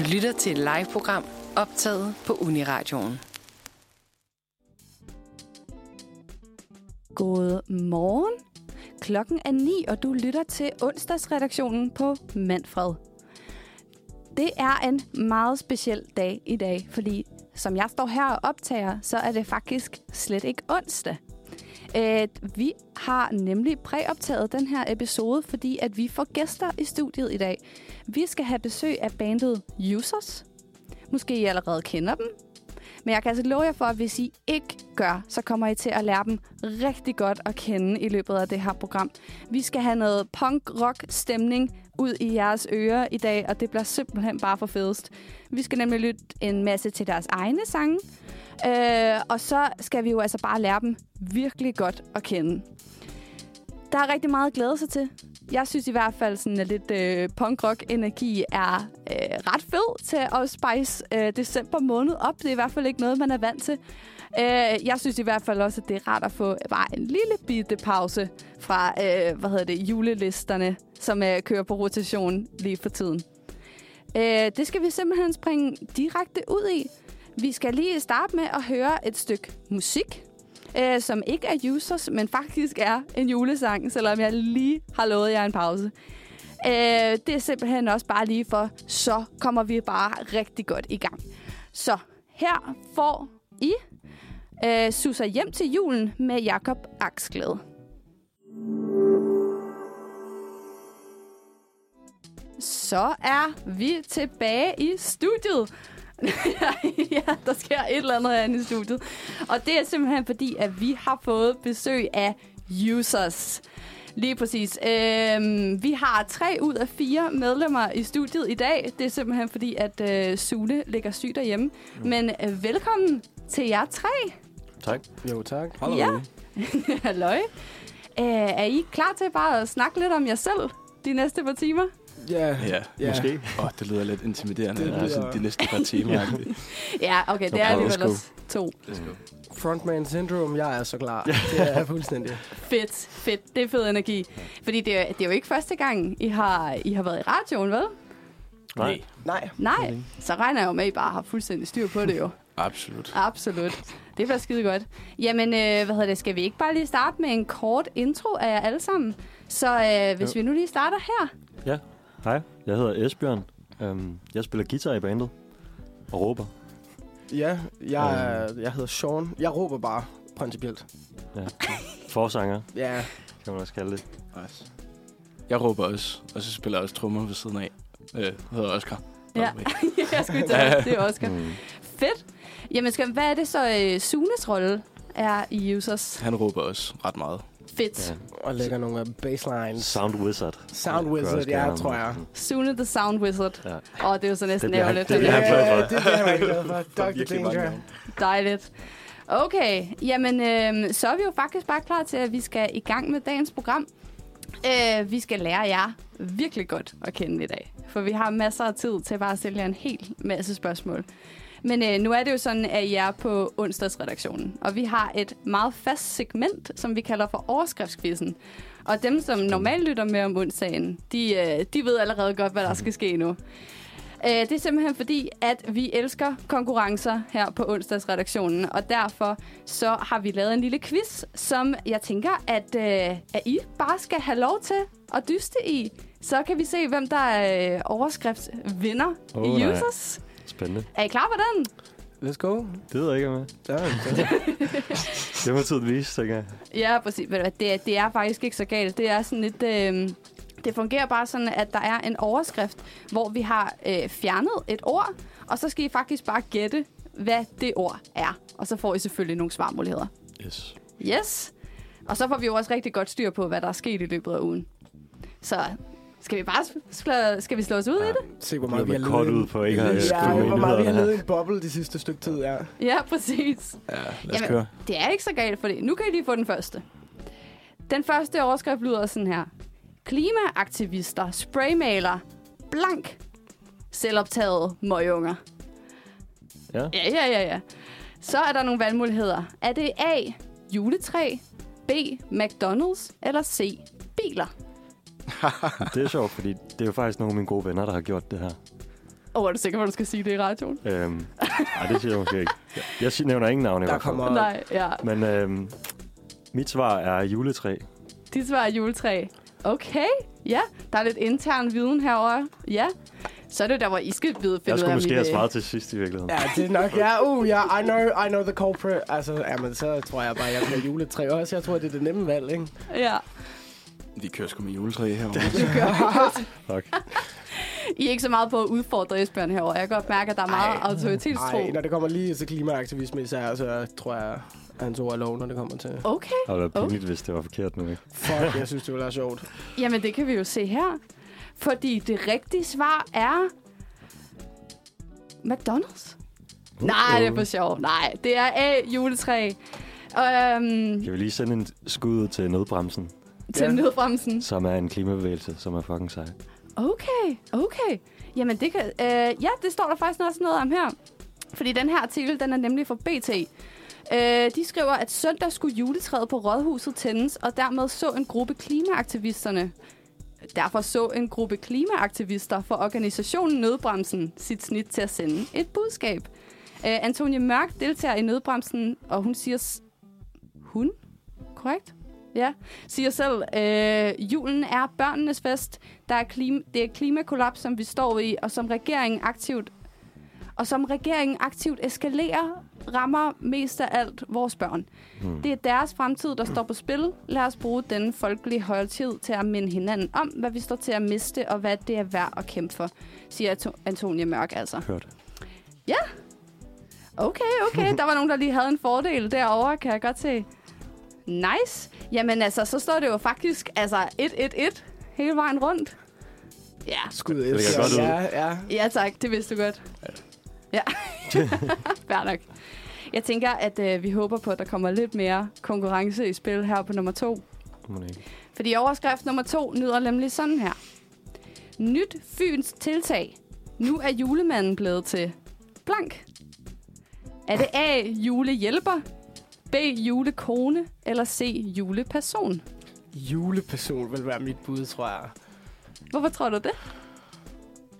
Du lytter til et live-program optaget på Uniradioen. God morgen. Klokken er 9, og du lytter til onsdagsredaktionen på Manfred. Det er en meget speciel dag i dag, fordi som jeg står her og optager, så er det faktisk slet ikke onsdag. Øh, vi har nemlig præoptaget den her episode, fordi at vi får gæster i studiet i dag. Vi skal have besøg af bandet Users. Måske I allerede kender dem. Men jeg kan altså love jer for, at hvis I ikke gør, så kommer I til at lære dem rigtig godt at kende i løbet af det her program. Vi skal have noget punk-rock-stemning ud i jeres ører i dag, og det bliver simpelthen bare for fedest. Vi skal nemlig lytte en masse til deres egne sange, øh, og så skal vi jo altså bare lære dem virkelig godt at kende. Der er rigtig meget at glæde sig til. Jeg synes i hvert fald, sådan, at lidt øh, punk-rock-energi er øh, ret fed til at spice øh, december måned op. Det er i hvert fald ikke noget, man er vant til. Øh, jeg synes i hvert fald også, at det er rart at få bare en lille bitte pause fra øh, hvad hedder det, julelisterne, som øh, kører på rotation lige for tiden. Øh, det skal vi simpelthen springe direkte ud i. Vi skal lige starte med at høre et stykke musik, øh, som ikke er users, men faktisk er en julesang, selvom jeg lige har lovet jer en pause. Øh, det er simpelthen også bare lige for, så kommer vi bare rigtig godt i gang. Så her får I øh, Suser hjem til julen med Jakob Aksglæde. Så er vi tilbage i studiet. ja, der sker et eller andet herinde i studiet. Og det er simpelthen fordi, at vi har fået besøg af users. Lige præcis. Øhm, vi har tre ud af fire medlemmer i studiet i dag. Det er simpelthen fordi, at øh, Sule ligger syg derhjemme. Men øh, velkommen til jer tre. Tak. Jo, tak. Hallo. Ja. Halløj. Øh, er I klar til bare at snakke lidt om jer selv de næste par timer? Ja, Ja, Ja. måske. Åh, oh, det lyder lidt intimiderende. Det Det lyder- sådan, de næste par timer. ja. Ja, okay, det Så er prøv, alligevel let's go. også to. Frontman syndrome, jeg er så klar. Det er fuldstændig. Fedt, fedt. Det er fed energi. Fordi det er, det er jo ikke første gang, I har, I har været i radioen, vel? Nej, Nej, Nej, så regner jeg jo med, at I bare har fuldstændig styr på det jo. absolut. Absolut. Det bliver skide godt. Jamen, øh, hvad hedder det? Skal vi ikke bare lige starte med en kort intro af jer alle sammen? Så øh, hvis Jo. vi nu lige starter her. Hej, jeg hedder Esbjørn. Um, jeg spiller guitar i bandet og råber. ja, jeg, er- jeg hedder Sean. Jeg råber bare, principielt. Ja. Forsanger, Ja, kan man også kalde det. Nice. Jeg råber også, og så spiller jeg også trommer ved siden af. Øh, jeg hedder Oscar. Ja. jeg skulle at det er Oscar. Mm. Fedt. Jamen, skal, hvad er det så, øh, Sunes rolle er i Users? Han råber også ret meget. Fedt. Ja. og lægger nogle baselines. Sound Wizard. Sound Wizard, ja, gerne tror jeg. Sune the Sound Wizard. Ja. Åh, det er jo så næsten ærgerligt. det bliver han glad for. det bliver han glad for. Er Dr. Danger. Dejligt. Okay, jamen øh, så er vi jo faktisk bare klar til, at vi skal i gang med dagens program. Øh, vi skal lære jer virkelig godt at kende i dag, for vi har masser af tid til bare at stille jer en hel masse spørgsmål. Men øh, nu er det jo sådan, at I er på onsdagsredaktionen, og vi har et meget fast segment, som vi kalder for overskriftsquizzen. Og dem, som normalt lytter med om onsdagen, de, øh, de ved allerede godt, hvad der skal ske nu. Øh, det er simpelthen fordi, at vi elsker konkurrencer her på onsdagsredaktionen, og derfor så har vi lavet en lille quiz, som jeg tænker, at, øh, at I bare skal have lov til at dyste i. Så kan vi se, hvem der er øh, overskriftsvinder Åh, i nej. Spændende. Er I klar på den? Let's go. Det ved jeg ikke, om jeg Ja, det. Det må tiden vise, tænker jeg. Ja, præcis. Det, er- det er faktisk ikke så galt. Det er sådan lidt... Øh, det fungerer bare sådan, at der er en overskrift, hvor vi har øh, fjernet et ord, og så skal I faktisk bare gætte, hvad det ord er. Og så får I selvfølgelig nogle svarmuligheder. Yes. Yes. Og så får vi jo også rigtig godt styr på, hvad der er sket i løbet af ugen. Så skal vi bare sl- skal vi slå os ud ja. i det? Se, hvor meget vi har i- ud på ikke at Ja, skrive hvor meget vi har her. en boble de sidste stykke tid, ja. Ja, præcis. Ja, lad os Jamen, køre. Det er ikke så galt, for det. Nu kan I lige få den første. Den første overskrift lyder sådan her. Klimaaktivister spraymaler blank selvoptaget møgunger. Ja. Ja, ja, ja, ja. Så er der nogle valgmuligheder. Er det A. Juletræ, B. McDonald's eller C. Biler? Det er sjovt, fordi det er jo faktisk nogle af mine gode venner, der har gjort det her. Åh, oh, er du sikker på, at du skal sige det i radioen? Øhm, nej, det siger jeg måske ikke. Jeg, nævner ingen navn i hvert fald. Nej, ja. Men øhm, mit svar er juletræ. Dit svar er juletræ. Okay, ja. Der er lidt intern viden herover. Ja. Så er det der, hvor I skal vide, finde Jeg skulle måske have vil- svaret til sidst i virkeligheden. Ja, det er nok. Ja, uh, ja, I know, I know the culprit. Altså, jamen, så tror jeg bare, jeg bliver juletræ også. Jeg tror, det er det nemme valg, ikke? Ja. Vi kører sgu med juletræ herovre. Fuck. I er ikke så meget på at udfordre Esbjørn herover. Jeg kan godt mærke, at der er meget Ej. autoritetstro. Nej, når det kommer lige til klimaaktivisme især, så tror jeg, at hans ord er lov, når det kommer til... Okay. Det ville være pinligt, hvis det var forkert nu. Ikke? Fuck, jeg synes, det ville være sjovt. Jamen, det kan vi jo se her. Fordi det rigtige svar er... McDonald's. Nej, det er for sjov. Nej, det er A, juletræ. Øhm, Kan vi lige sende en skud ud til nødbremsen, til Ja. nødbremsen. som er en klimabevægelse, som er fucking sej. Okay, okay. Jamen, det kan... Øh, ja, det står der faktisk også noget om her. Fordi den her artikel, den er nemlig fra BT. Øh, de skriver, at søndag skulle juletræet på Rådhuset tændes, og dermed så en gruppe klimaaktivisterne. Derfor så en gruppe klimaaktivister for organisationen Nødbremsen sit snit til at sende et budskab. Øh, Antonie Mørk deltager i Nødbremsen, og hun siger... Hun? Korrekt? Ja. Siger selv, øh, julen er børnenes fest. Der er klima, det er klimakollaps, som vi står i, og som regeringen aktivt og som regeringen aktivt eskalerer, rammer mest af alt vores børn. Hmm. Det er deres fremtid, der står på spil. Lad os bruge denne folkelige højtid til at minde hinanden om, hvad vi står til at miste, og hvad det er værd at kæmpe for, siger Anto- Antonia Mørk altså. Hørt. Okay, okay. Der var nogen, der lige havde en fordel derovre, kan jeg godt se. Nice. Jamen altså, så står det jo faktisk altså 1-1-1 hele vejen rundt. Ja, Skud ligger Esbjørn. godt ud. Ja, ja. ja tak, det vidste du godt. Ja, fair nok. Jeg tænker, at øh, vi håber på, at der kommer lidt mere konkurrence i spil her på nummer to. Det. Fordi overskrift nummer to nyder nemlig sådan her. Nyt Fyns tiltag. Nu er julemanden blevet til blank. Er det A. Julehjælper, B. Julekone eller C. Juleperson? Juleperson vil være mit bud, tror jeg. Hvorfor tror du det?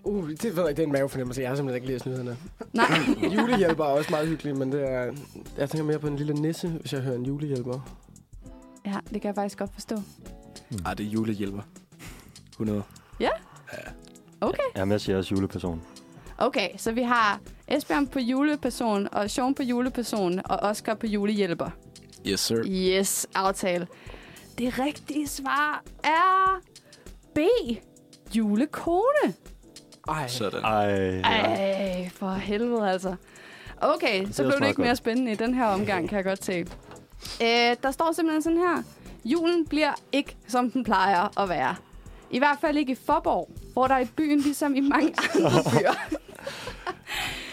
Uh, det ved jeg, det er en mavefornemmelse. Jeg har simpelthen ikke læst nyhederne. Nej. Julehjælper er også meget hyggeligt, men det er, jeg tænker mere på en lille nisse, hvis jeg hører en julehjælper. Ja, det kan jeg faktisk godt forstå. Ej, det er julehjælper. 100. Okay. Jamen, jeg siger også juleperson. Okay, så vi har Esbjørn på juleperson, og Sean på juleperson, og Oscar på julehjælper. Yes, sir. Yes, aftale. Det rigtige svar er B. Julekone. Ej, Sådan. Ej. Ej, for helvede altså. Okay, så blev det ikke mere spændende i den her omgang, kan jeg godt se. Øh, der står simpelthen sådan her. Julen bliver ikke, som den plejer at være. I hvert fald ikke i Forborg, hvor der i byen, ligesom i mange andre byer,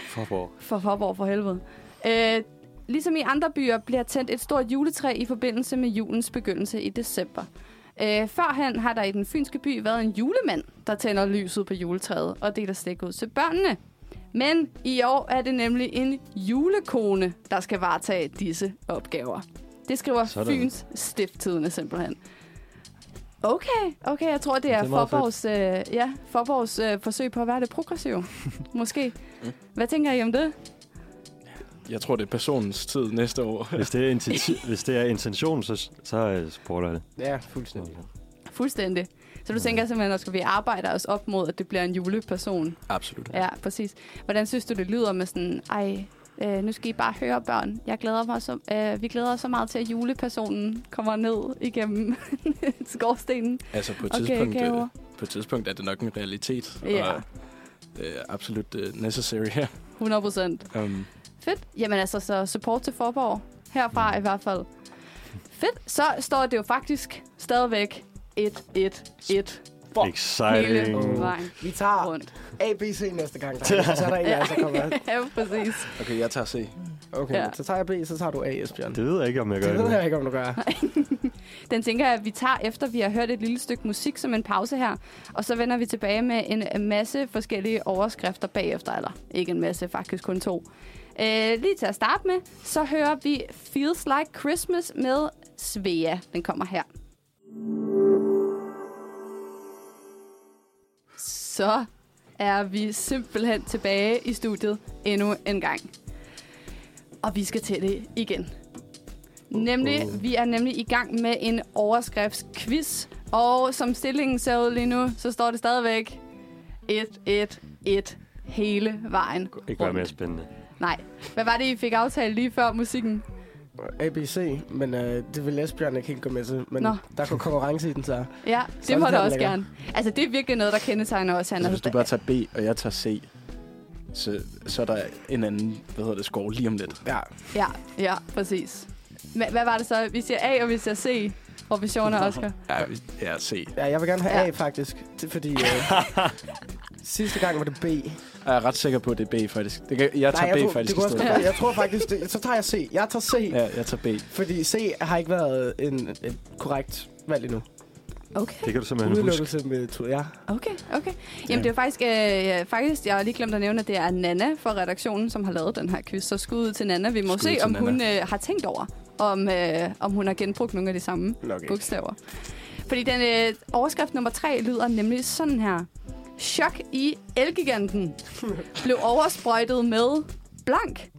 Forborg. for Forborg for helvede. Øh, ligesom i andre byer bliver tændt et stort juletræ i forbindelse med julens begyndelse i december. Øh, førhen har der i den fynske by været en julemand, der tænder lyset på juletræet og deler slik ud til børnene. Men i år er det nemlig en julekone, der skal varetage disse opgaver. Det skriver. Sådan. Fyns Stifttidende simpelthen. Okay, okay, jeg tror, det er, Det er Forborgs, øh, ja, Forborgs øh, forsøg på at være lidt progressiv. Måske. Hvad tænker I om det? Jeg tror, det er personens tid næste år. Hvis det er, inten- hvis det er intention, så, så øh, supporter jeg det. ja, fuldstændig. Fuldstændig. Så du tænker simpelthen, at skal vi arbejde os op mod, at det bliver en juleperson? Absolut. Ja, præcis. Hvordan synes du, det lyder med sådan, ej, øh, nu skal I bare høre børn. Jeg glæder mig så, øh, vi glæder os så meget til, at julepersonen kommer ned igennem skorstenen. Altså på et, Okay, tidspunkt, øh, på et tidspunkt er det nok en realitet. Ja. Og er absolut uh, necessary her. 100 procent. Um, Fedt. Jamen altså, så support til Forborg. Herfra i hvert fald. Fedt. Så står det jo faktisk stadigvæk 1-1-1 Exciting. hele vejen Vi tager rundt. A, B, C næste gang. drenge. Så er der en, af jer, der kommer. ja, præcis. okay, jeg tager C. Okay, Ja. så tager jeg B, så tager du A, Esbjørn. Det ved jeg ikke, om jeg gør Det ved jeg ikke, om du gør. Den tænker jeg, at vi tager efter, vi har hørt et lille stykke musik som en pause her. Og så vender vi tilbage med en masse forskellige overskrifter bagefter. Eller ikke en masse, faktisk kun to. Øh, lige til at starte med, så hører vi Feels Like Christmas med Svea. Den kommer her. Så er vi simpelthen tilbage i studiet endnu en gang. Og vi skal til det igen. Nemlig, vi er nemlig i gang med en overskriftsquiz. Og som stillingen ser ud lige nu, så står det stadigvæk 1-1-1 hele vejen Ikke være mere spændende. Nej. Hvad var det, I fik aftalt lige før musikken? ABC, men øh, det vil Esbjørn ikke helt gå med til. Men Nå. der går konkurrence i den, så. Ja, Så det må den også lækker. gerne. Altså, det er virkelig noget, der kendetegner os. Han Så er hvis du bare tager B, og jeg tager C, så, så er der en anden, hvad hedder det, score lige om lidt. Ja, Ja, ja, præcis. Hva- hvad var det så? Vi siger A, og vi siger C. Revision af Oscar. Ja, vi- ja C. ja jeg vil gerne have Ja. A, faktisk. Det fordi... Øh, sidste gang var det B. Jeg er ret sikker på, at det er B, faktisk. Det kan, jeg tager jeg, B, tror, faktisk, det i kunne stedet. også, jeg tror faktisk, det, så tager jeg C. Jeg tager C, Ja, jeg tager B. fordi C har ikke været en, et korrekt valg endnu. Okay, Det kan du simpelthen huske. Udelukkelse med to, ja. okay, okay. Jamen, det er faktisk, øh, faktisk, jeg har lige glemt at nævne, at det er Nana fra redaktionen, som har lavet den her quiz. Så skud ud til Nana. Vi må Skud se, om Nana. hun øh, har tænkt over, om, øh, om hun har genbrugt nogle af de samme Nok bogstaver. Fordi den øh, overskrift nummer tre lyder nemlig sådan her. Chok i Elgiganten blev oversprøjtet med blank.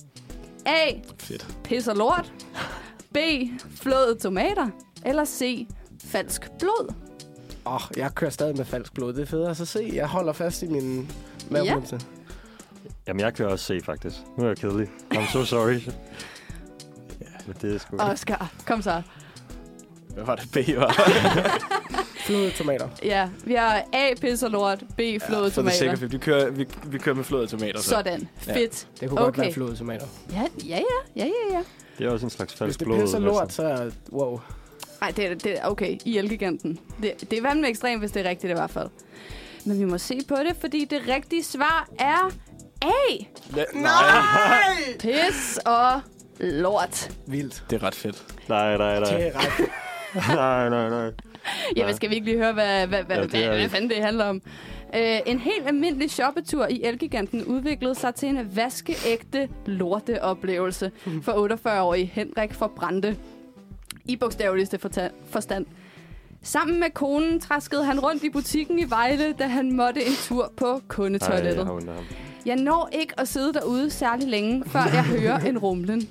A. Fedt. Pis og lort. B. Flåede tomater. Eller C. Falsk blod. Åh, oh, jeg kører stadig med falsk blod. Det er federe så se. Jeg holder fast i min mavefornemmelse. Jamen, jeg kører også C, faktisk. Nu er jeg kedelig. I'm so sorry. Men det er sgu... Oscar, kom så. Hvad var det, B var? Flåede tomater. Ja, vi har A. Pis og lort. B. Flåede Så det tomater. sikkert, vi kører, vi, vi kører med flåede tomater. Så. Sådan. Ja. Fedt. Det kunne okay. godt være flåede tomater. Ja, ja, ja. ja, ja, ja. Det er også en slags Hvis falsk det blod. pisser lort, altså. så er wow. Nej, det er, det er okay. I Elgiganten. Det, det er vandme ekstremt, hvis det er rigtigt i hvert fald. Men vi må se på det, fordi det rigtige svar er A. Ja, nej! Pis og lort. Vildt. Det er ret fedt. Nej, nej, Det nej. er ret. nej, nej, nej. Jamen, skal vi ikke lige høre, hvad, hvad, hvad, Ja, ja, det hvad, hvad det. fanden det handler om? Uh, en helt almindelig shoppetur i Elgiganten udviklede sig til en vaskeægte lorteoplevelse for 48-årige Henrik Forbrande. I bogstaveligste forstand. Sammen med konen træskede han rundt i butikken i Vejle, da han måtte en tur på Ej, jeg kundetoilettet. ham. Jeg når ikke at sidde derude særlig længe, før jeg hører en rumlen,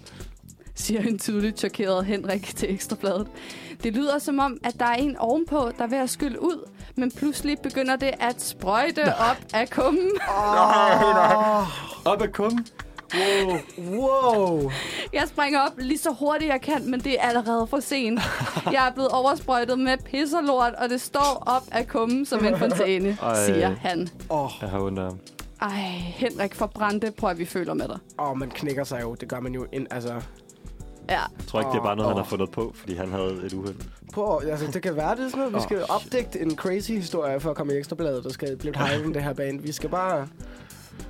siger en tydeligt chokeret Henrik til Ekstrabladet. Det lyder som om, at der er en ovenpå, der er ved at skylle ud, men pludselig begynder det at sprøjte op af kummen. Op ad kummen. Wow. Wow. Jeg springer op lige så hurtigt jeg kan, men det er allerede for sent. Jeg er blevet oversprøjtet med pis og lort, og det står op af kummen som en fontæne, Ej. siger han. Åh, oh, Jeg har ondt af. Ej, Henrik forbrændte, prøv at vi føler med dig. oh, man knækker sig jo. Det gør man jo ind, altså... Ja, Jeg tror ikke, det er bare noget, han har fundet på, fordi han havde et uheld. Prøv, altså, det kan være, det er sådan noget. Vi skal shit. opdægte en crazy historie for at komme i ekstrabladet, der skal blive hejlen det her bane. Vi skal bare...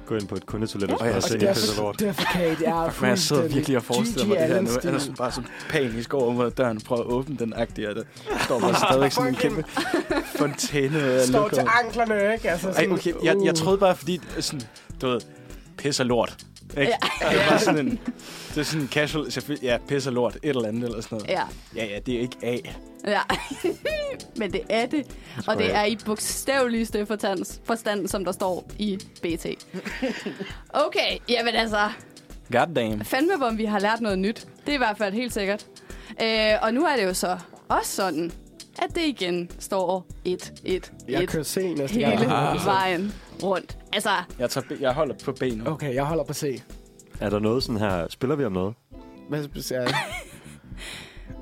Gå ind på et kundetoilet Ja. og Og jeg se det er lort. Defecate, jeg er Men jeg sidder virkelig og forestiller mig det her nu. Han er sådan bare sådan panisk over mod døren og prøver at åbne den agtige, og der står bare stadigvæk sådan en kæmpe fontæne Står til anklerne, ikke? Altså, Ej, sådan, okay, jeg, jeg troede bare, fordi sådan, du ved, pis og lort. Ikke? Ja. Det er bare sådan en, det er sådan en casual, ja, pis og lort, et eller andet eller sådan noget. ja. Ja, ja, det er ikke A. Ja, men det er det. Og det er i bogstaveligste forstand, forstand, som der står i BT. Okay, jamen altså, God damn. fandme om vi har lært noget nyt. Det er i hvert fald helt sikkert. Øh, og nu er det jo så også sådan, at det igen står 1, 1, Jeg 1 kører C næste hele gang. Ah. vejen rundt. Altså, Jeg, tager B, jeg holder på B nu. Okay, jeg holder på C. Er der noget sådan her... Spiller vi om noget? Hvad siger jeg?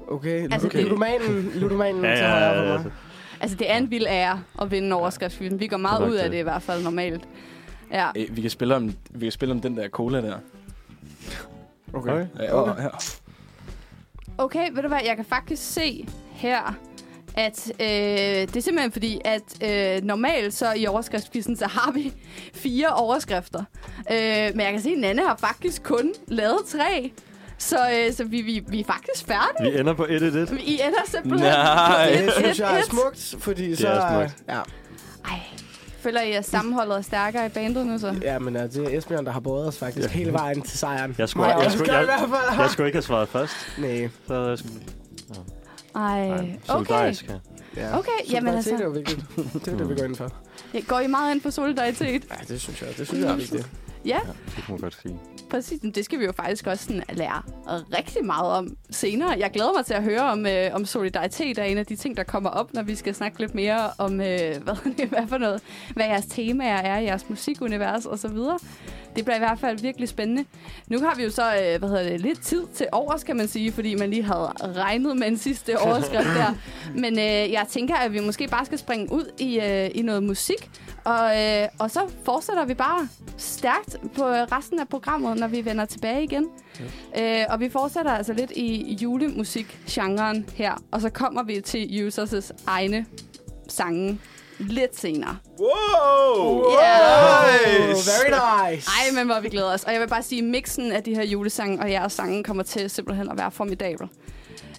Okay, Altså, altså, det- ludomanen, ludomanen Ja, så ja, højere ja, for ja. mig. altså, det er en vild ære at vinde overskriftsfilm. Vi går meget nok ud af det. det i hvert fald normalt. Ja, Øh, Vi kan, spille om, vi kan spille om den der cola der. Okay. Ja, og, her. Okay, ved du hvad, jeg kan faktisk se her, at øh, det er simpelthen fordi, at øh, normalt så i overskriftskvisten, så har vi fire overskrifter. Øh, men jeg kan se, at Nanne har faktisk kun lavet tre. Så, øh, så vi, vi, vi er faktisk færdige. Vi ender på 1-1. I ender simpelthen Nej. på Det et, synes et, jeg er smukt, fordi Det så... er smukt. Ja, Ej, føler I, at sammenholdet er stærkere i bandet nu så? ja, men uh, det er Esbjørn, der har båret os faktisk hele vejen til sejren. Jeg skulle- jeg også skulle- jeg- fald. Jeg skulle ikke have svaret først. Nej. Så jeg skulle... Ej, okay. solidarisk, ja. Ja. Okay, jamen Solidaritet altså- er jo vigtigt. Det er det, vi går ind for. Går I meget ind for solidaritet? Ja, det synes jeg. Det synes jeg er vigtigt. Ja, ja. Det kan man godt sige. Præcis. Det skal vi jo faktisk også sådan lære rigtig meget om senere. Jeg glæder mig til at høre om, øh, om solidaritet er en af de ting, der kommer op, når vi skal snakke lidt mere om, øh, hvad, hvad for noget, hvad jeres temaer er jeres musikunivers og så videre. Det bliver i hvert fald virkelig spændende. Nu har vi jo så øh, hvad hedder det, lidt tid til overs, kan man sige, fordi man lige havde regnet med en sidste overskrift der. Men øh, jeg tænker, at vi måske bare skal springe ud i, øh, i noget musik. Og, øh, og så fortsætter vi bare stærkt på resten af programmet, når vi vender tilbage igen. Ja. Øh, og vi fortsætter altså lidt i julemusik-genren her. Og så kommer vi til Users' egne sange lidt senere. Wow! Yeah. Nice! very nice. Ej, men hvor vi glæder os. Og jeg vil bare sige, at mixen af de her julesange og jeres sange kommer til simpelthen at være formidabel.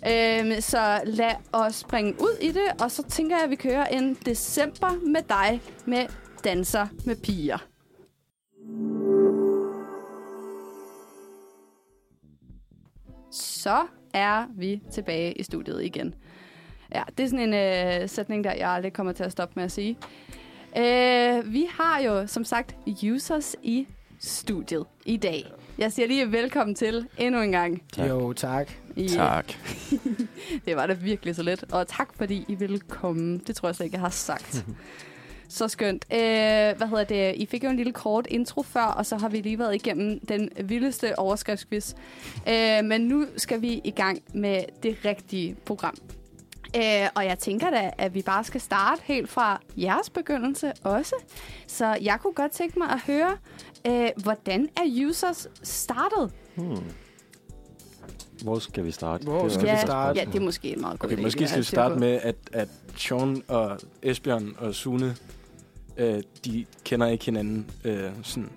Øhm, så lad os springe ud i det, og så tænker jeg, at vi kører en december med dig med Danser med piger. Så er vi tilbage i studiet igen. Ja, det er sådan en øh, sætning, der jeg aldrig kommer til at stoppe med at sige. Øh, vi har jo, som sagt, users i studiet i dag. Jeg siger lige velkommen til endnu en gang. Tak. Jo, tak. I, Tak. Det var da virkelig så let. Og tak, fordi I ville komme. Det tror jeg slet ikke, jeg har sagt. Så skønt. Øh, hvad hedder det? I fik jo en lille kort intro før, og så har vi lige været igennem den vildeste overskriftsquiz. Øh, men nu skal vi i gang med det rigtige program. Øh, og jeg tænker da, at vi bare skal starte helt fra jeres begyndelse også. Så jeg kunne godt tænke mig at høre, øh, hvordan er users startet? Hmm. Hvor skal vi starte? Hvor skal også vi starte? Ja, det er måske en meget god Okay, idé, måske skal vi starte med, at, at Sean og Esbjørn og Sune, øh, de kender ikke hinanden øh, sådan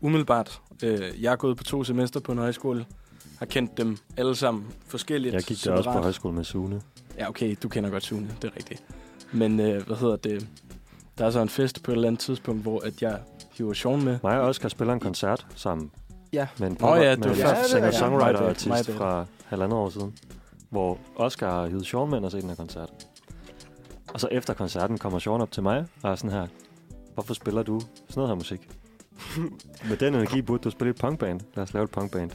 umiddelbart. Øh, jeg er gået på to semester på en højskole, har kendt dem alle sammen forskelligt. Jeg gik der også på højskole med Sune. Ja, okay, du kender godt Sune, det er rigtigt. Men øh, hvad hedder det? Der er så en fest på et eller andet tidspunkt, hvor at jeg hiver Sean med. Mig og Oscar spiller en koncert sammen. Ja. Med en, Åh ja, det med var en før- Ja, det er- singer-songwriter-artist my bad. fra halvandet år siden. Hvor Oscar har hivet Sean med og set den her koncert. Og så efter koncerten kommer Sean op til mig og er sådan her, hvorfor spiller du sådan noget her musik? med den energi burde du spille et punkband. Lad os lave et punkband.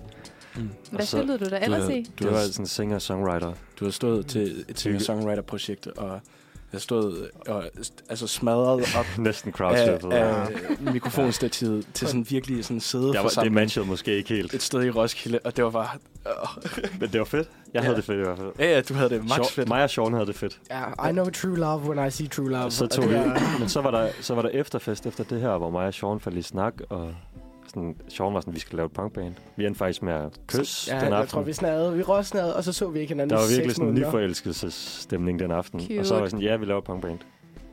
Mm. Hvad Og spillede du da Du ellers har, i? du, Det var sådan en singer-songwriter. du har stået til et singer-songwriter-projekt, og jeg har stået og altså smadret op Næsten af, af mikrofonstativet til sådan virkelig sådan Det, for var, det matchede måske ikke helt. et sted i Roskilde, og det var bare... Øh. Men det var fedt. Jeg Ja. havde det fedt i hvert fald. Ja, ja, du havde det max Sean- fedt. Mig og Sean havde det fedt. Ja, I know true love when I see true love. Så tog Og vi, men så var, der, så var der efterfest efter det her, hvor mig og Sean faldt i snak, og sådan, Sean var sådan, vi skal lave et punkband. Vi endte faktisk med at kysse Ja, den jeg aften. tror, vi snadede. Vi råsnadede, og så så vi ikke hinanden der var virkelig sådan en nyforelskelsesstemning den aften. Cute. Og så var jeg sådan, ja, vi laver et punkband.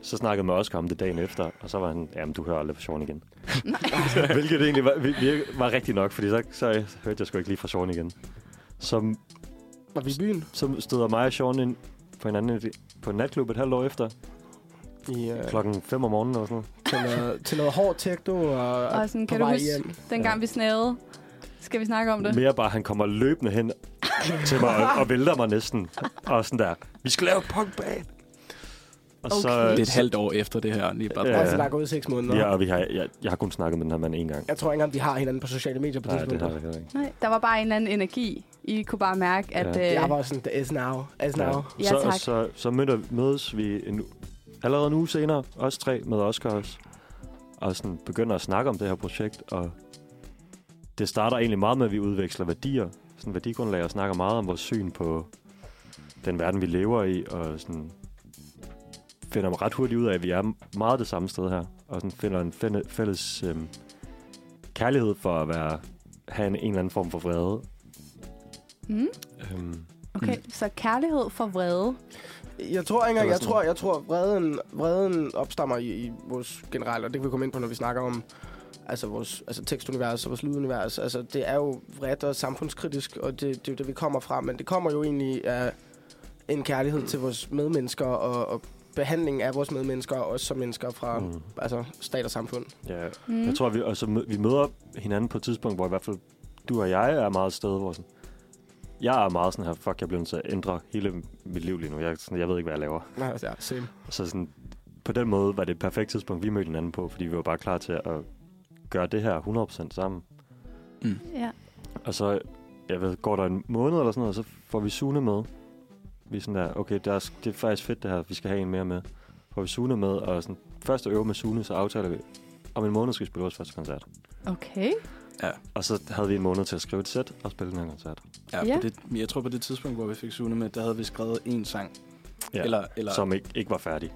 Så snakkede jeg med Oscar om det dagen efter, og så var han, jamen, du hører aldrig fra Sean igen. Hvilket egentlig var, vir- var rigtigt nok, fordi så, så hørte jeg sgu ikke lige fra Sean igen. Så, Var vi i byen? så stod mig og Sean ind på hinanden på en natklub et halvt år efter, I, uh, klokken 5 om morgenen eller sådan noget. til, noget, til noget hård techno og, Og sådan, på kan du huske, hjem. dengang vi snavede? Skal vi snakke om det? Mere bare, han kommer løbende hen til mig og, og vælter mig næsten. Og sådan der, vi skal lave punkband. Og Okay. så, Det er et halvt år efter det her. Lige bare. Ja. Ja. Altså, der er gået seks måneder. Ja, og vi har, jeg, jeg har kun snakket med den her mand en gang. Jeg tror ikke engang, de har hinanden på sociale medier på Nej, det det har tidspunkt. jeg heller ikke. Nej, der var bare en eller anden energi. I kunne bare mærke, at... Ja. øh, Jeg var sådan, as now, as now. Ja, så, tak. så, så møder, mødes vi en, allerede en uge senere, os tre med Oscar også, og sådan begynder at snakke om det her projekt, og det starter egentlig meget med, at vi udveksler værdier, sådan værdigrundlag, og snakker meget om vores syn på den verden, vi lever i, og sådan finder ret hurtigt ud af, at vi er meget det samme sted her, og sådan finder en fælles, øhm, kærlighed for at være, have en, en eller anden form for vrede. Mm, Øhm, okay, så kærlighed for vrede. Jeg tror ikke engang, jeg tror, jeg tror vreden, vreden opstammer i, i vores generelle, og det kan vi komme ind på, når vi snakker om altså vores altså tekstunivers og vores lydunivers. Altså, det er jo vredt og samfundskritisk, og det, det er jo det, vi kommer fra. Men det kommer jo egentlig af en kærlighed til vores medmennesker og, og behandling af vores medmennesker, også som mennesker fra mm. altså, stat og samfund. Ja, Mm. Jeg tror, vi, altså, vi møder hinanden på et tidspunkt, hvor i hvert fald du og jeg er meget et sted, hvor sådan, jeg er meget sådan her, fuck, jeg bliver nødt til at ændre hele mit liv lige nu. Jeg, sådan, jeg ved ikke, hvad jeg laver. Nej, ja, same. Så sådan, på den måde var det et perfekt tidspunkt, vi mødte hinanden på, fordi vi var bare klar til at gøre det her 100% sammen. Ja. Og så, jeg ved, går der en måned eller sådan noget, så får vi Sune med. Vi er sådan der, okay, der er, det er faktisk fedt det her, vi skal have en mere med. Får vi Sune med, og sådan, først at øve med Sune, så aftaler vi, om en måned skal vi spille vores første koncert. Okay. Og så havde vi en måned til at skrive et sæt og spille den her koncert. Ja, Ja. På det, jeg tror på det tidspunkt, hvor vi fik Sune med, der havde vi skrevet én sang. Ja. Eller, eller Som ikke, ikke var færdig.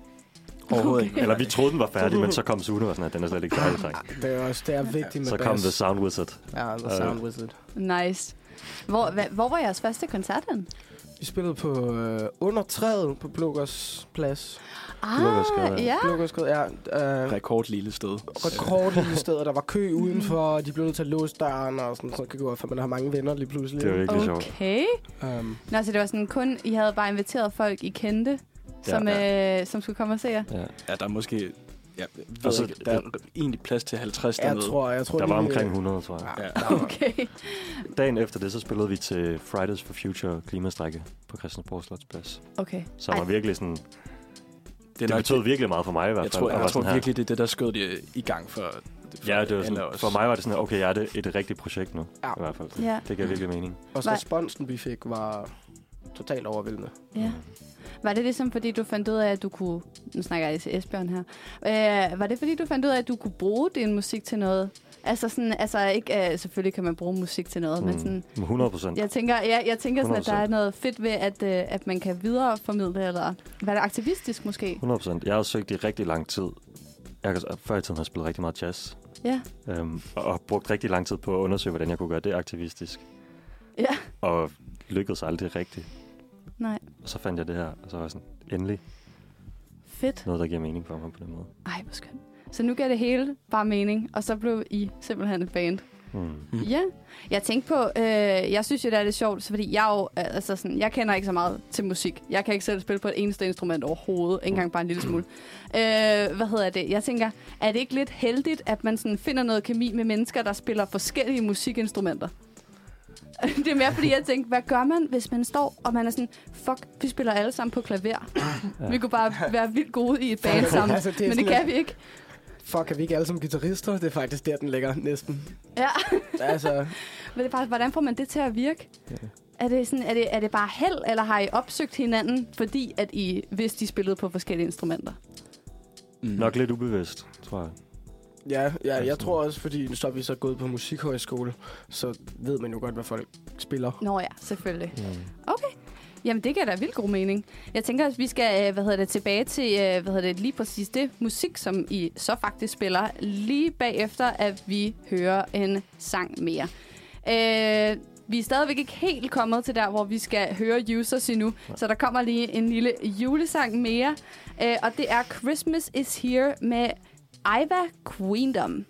overhovedet Okay. Eller vi troede, den var færdig, men så kom Sune og sådan, at den er slet ikke færdig. dreng. Det er også det er vigtigt med Så bass. kom The Sound Wizard. Ja, The Øh. Sound Wizard. Nice. Hvor, hva, hvor var jeres første koncert hen? Vi spillede på øh, under træet på Blågårds plads. Ah, ja. ja. Blågårdsgade, ja. Øh, Rekord lille sted. rekordlille sted, og der var kø udenfor, og de blev nødt til at låse døren, og sådan, så kan det gå, for man har mange venner lige pludselig. Det var virkelig sjovt. Okay. Um, Nå, så det var sådan kun, I havde bare inviteret folk, I kendte, som, Ja. Øh, som skulle komme og se jer? Ja. Ja, der er måske... Ja, Og så- ikke, der er egentlig plads til 50 jeg dernede. tror, jeg tror Der var lige, omkring 100, tror jeg. Ja, Okay. Dagen efter det, så spillede vi til Fridays for Future klimastrække på Christiansborg Slotsplads. Okay. Som var Ej. virkelig sådan... Det, Det nok betød virkelig meget for mig i hvert jeg fald. tror, og jeg var tror her- virkelig, det er det, der skød det i gang for, for Ja, det var sådan, for mig var det sådan, okay, jeg er det et rigtigt projekt nu. Ja. I hvert fald. Ja. Det gav virkelig mening. Var- responsen, vi fik, var totalt overvældende. Ja. Var det ligesom, fordi du fandt ud af, at du kunne... Nu snakker jeg til Esbjørn her. Øh, var det, fordi du fandt ud af, at du kunne bruge din musik til noget? Altså, sådan, altså ikke... Øh, selvfølgelig kan man bruge musik til noget, mm. men sådan... Mm. 100 procent. Jeg tænker, ja, jeg tænker sådan, at der 100%. er noget fedt ved, at, øh, at man kan videreformidle, eller var det aktivistisk måske? 100 procent. Jeg har søgt i rigtig lang tid. Jeg før i tiden har jeg spillet rigtig meget jazz. Ja. Øhm, og, og brugt rigtig lang tid på at undersøge, hvordan jeg kunne gøre det aktivistisk. Ja. Og lykkedes aldrig rigtigt. Nej. Og så fandt jeg det her, og så var jeg sådan, endelig Fedt. noget, der giver mening for mig på den måde. Ej, hvor skønt. Så nu gav det hele bare mening, og så blev I simpelthen et band. Mm. Ja, jeg tænkte på, øh, jeg synes jo, det er lidt sjovt, så fordi jeg jo, altså sådan, jeg kender ikke så meget til musik. Jeg kan ikke selv spille på et eneste instrument overhovedet, ikke engang bare en lille smule. Øh, hvad hedder det? Jeg tænker, er det ikke lidt heldigt, at man sådan finder noget kemi med mennesker, der spiller forskellige musikinstrumenter? Det er mere fordi, jeg tænkte, hvad gør man, hvis man står, og man er sådan, fuck, vi spiller alle sammen på klaver. Ja. Vi kunne bare være vildt gode i et band sammen, Altså, det men det kan vi ikke. Fuck, er vi ikke alle som guitarister? Det er faktisk der, den ligger næsten. Ja. altså, Men det er bare, hvordan får man det til at virke? Ja. Er det, sådan, er, det, er det bare held, eller har I opsøgt hinanden, fordi at I vidste, de spillede på forskellige instrumenter? Mm. Nok lidt ubevidst, tror jeg. Ja, ja, jeg Altså. tror også, fordi så er vi så gået på musikhøjskole, så ved man jo godt, hvad folk spiller. Nå ja, selvfølgelig. Mm. Jamen, det giver da vildt god mening. Jeg tænker, at vi skal øh, hvad hedder det, tilbage til øh, hvad hedder det, lige præcis det musik, som I så faktisk spiller, lige bagefter, at vi hører en sang mere. Øh, vi er stadigvæk ikke helt kommet til der, hvor vi skal høre Users endnu, så der kommer lige en lille julesang mere, øh, og det er Christmas is Here med Iva Queendom.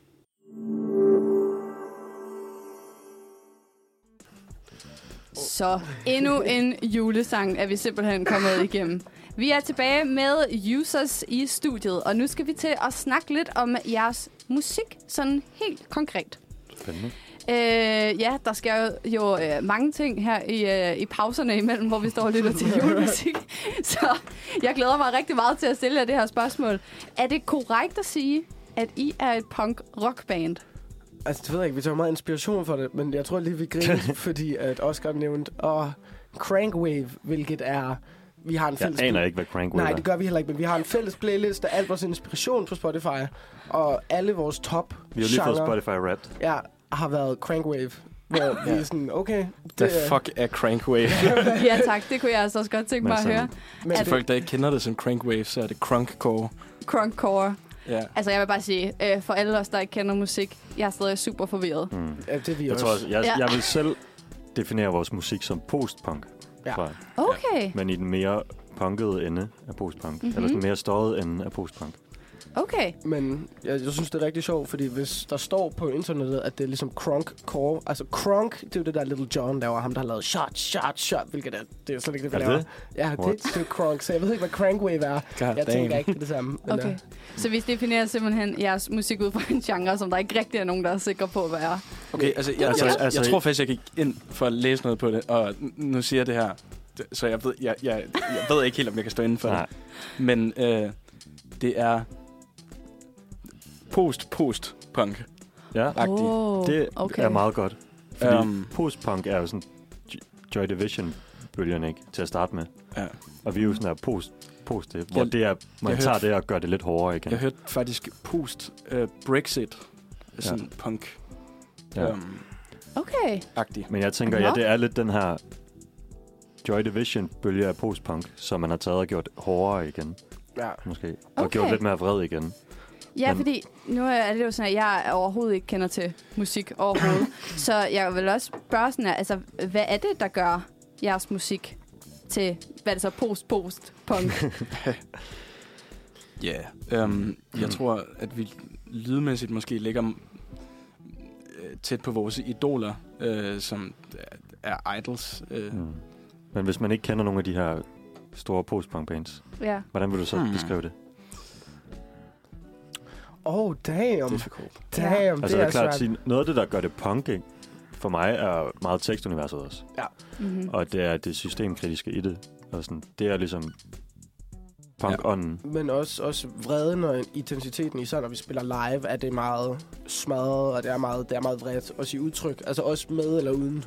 Så endnu en julesang er vi simpelthen kommet igennem. Vi er tilbage med Users i studiet, og nu skal vi til at snakke lidt om jeres musik, sådan helt konkret. Spændende. Øh, ja, der sker jo, jo øh, mange ting her i, øh, i pauserne imellem, hvor vi står og lytter til julemusik. Så jeg glæder mig rigtig meget til at stille jer det her spørgsmål. Er det korrekt at sige, at I er et punk-rock-band? Altså, det ved jeg ikke, vi tager meget inspiration for det, men jeg tror lige, vi griner, fordi at Oscar nævnte, og Crankwave, hvilket er, vi har en Jeg fælles... aner ikke, hvad Crankwave Nej, det gør vi heller ikke, men vi har en fælles playlist af alt vores inspiration på Spotify, og alle vores top Vi har lige fået Spotify Wrapped. ja, har været Crankwave, hvor vi er sådan, okay, Hvad det er... fuck er Crankwave? ja tak, det kunne jeg altså også godt tænke mig at høre. Men Til folk, der ikke kender det som Crankwave, så er det Crunkcore. Crunkcore. Ja. Altså jeg vil bare sige, øh, for alle os, der ikke kender musik, jeg er stadig super forvirret. Mm. ja, det er vi Jeg også. tror også, jeg, Ja. jeg vil selv definere vores musik som postpunk. Ja. Okay. Men i den mere punkede ende af postpunk. Mhm. Mm-hmm. Eller den mere støjet ende af postpunk. Okay. Men jeg, jeg synes, det er rigtig sjovt, fordi hvis der står på internettet, at det er ligesom crunk-core. Altså crunk, det er jo det der Little John laver. Ham, der har lavet shot, shot, shot. Hvilket er, det er slet ikke det, vi Er laver. det? Ja, det, What? det er crunk. Så jeg ved ikke, hvad crankwave er. God Jeg damn. tænker ikke, det er det samme. Men, Okay. øh, Så vi definerer simpelthen jeres musik ud fra en genre, som der ikke rigtig er nogen, der er sikre på, hvad er. Okay, altså, jeg, Altså, altså, jeg, altså- jeg tror faktisk, jeg gik ind for at læse noget på det, og nu siger jeg det her, så jeg ved, jeg, jeg, jeg ved ikke helt, om jeg kan stå inden for Nej. det. Men øh, det er post-post-punk. Ja, Agtig. Oh, det okay. er meget godt. Fordi Um, postpunk er jo sådan Joy Division-bølgen, ikke? Til at starte med. ja. Og vi er jo sådan her post, post det, hvor Jeg- det er, man tager hørte- det og gør det lidt hårdere igen. Jeg hørte faktisk post-Brexit, sådan punk Ja. um, Okay. agtig. Men jeg tænker, Nå. ja, det er lidt den her Joy Division-bølge af postpunk, som man har taget og gjort hårdere igen, ja. måske. Og Okay. gjort lidt mere vred igen. Ja, Men- fordi nu er det jo sådan, at jeg overhovedet ikke kender til musik overhovedet. så jeg vil også spørge sådan, her, altså, hvad er det, der gør jeres musik til, hvad er det så, post-post-punk? Ja, yeah. um, jeg tror, at vi lydmæssigt måske ligger øh, tæt på vores idoler, øh, som er idols. Øh. Mm. Men hvis man ikke kender nogle af de her store postpunk-bands, ja. hvordan vil du så Hmm. beskrive det? Oh, damn. Difficult. Damn, Altså, det det er er klart at sige, noget af det, der gør det punk, ikke? for mig er meget tekstuniverset også. Mm-hmm. Og det er det systemkritiske i det. Og sådan, det er ligesom punk-ånden. Men også, også vreden og intensiteten, især når vi spiller live, er det meget smadret, og det er meget, det er meget vredt. Også i udtryk, altså også med eller uden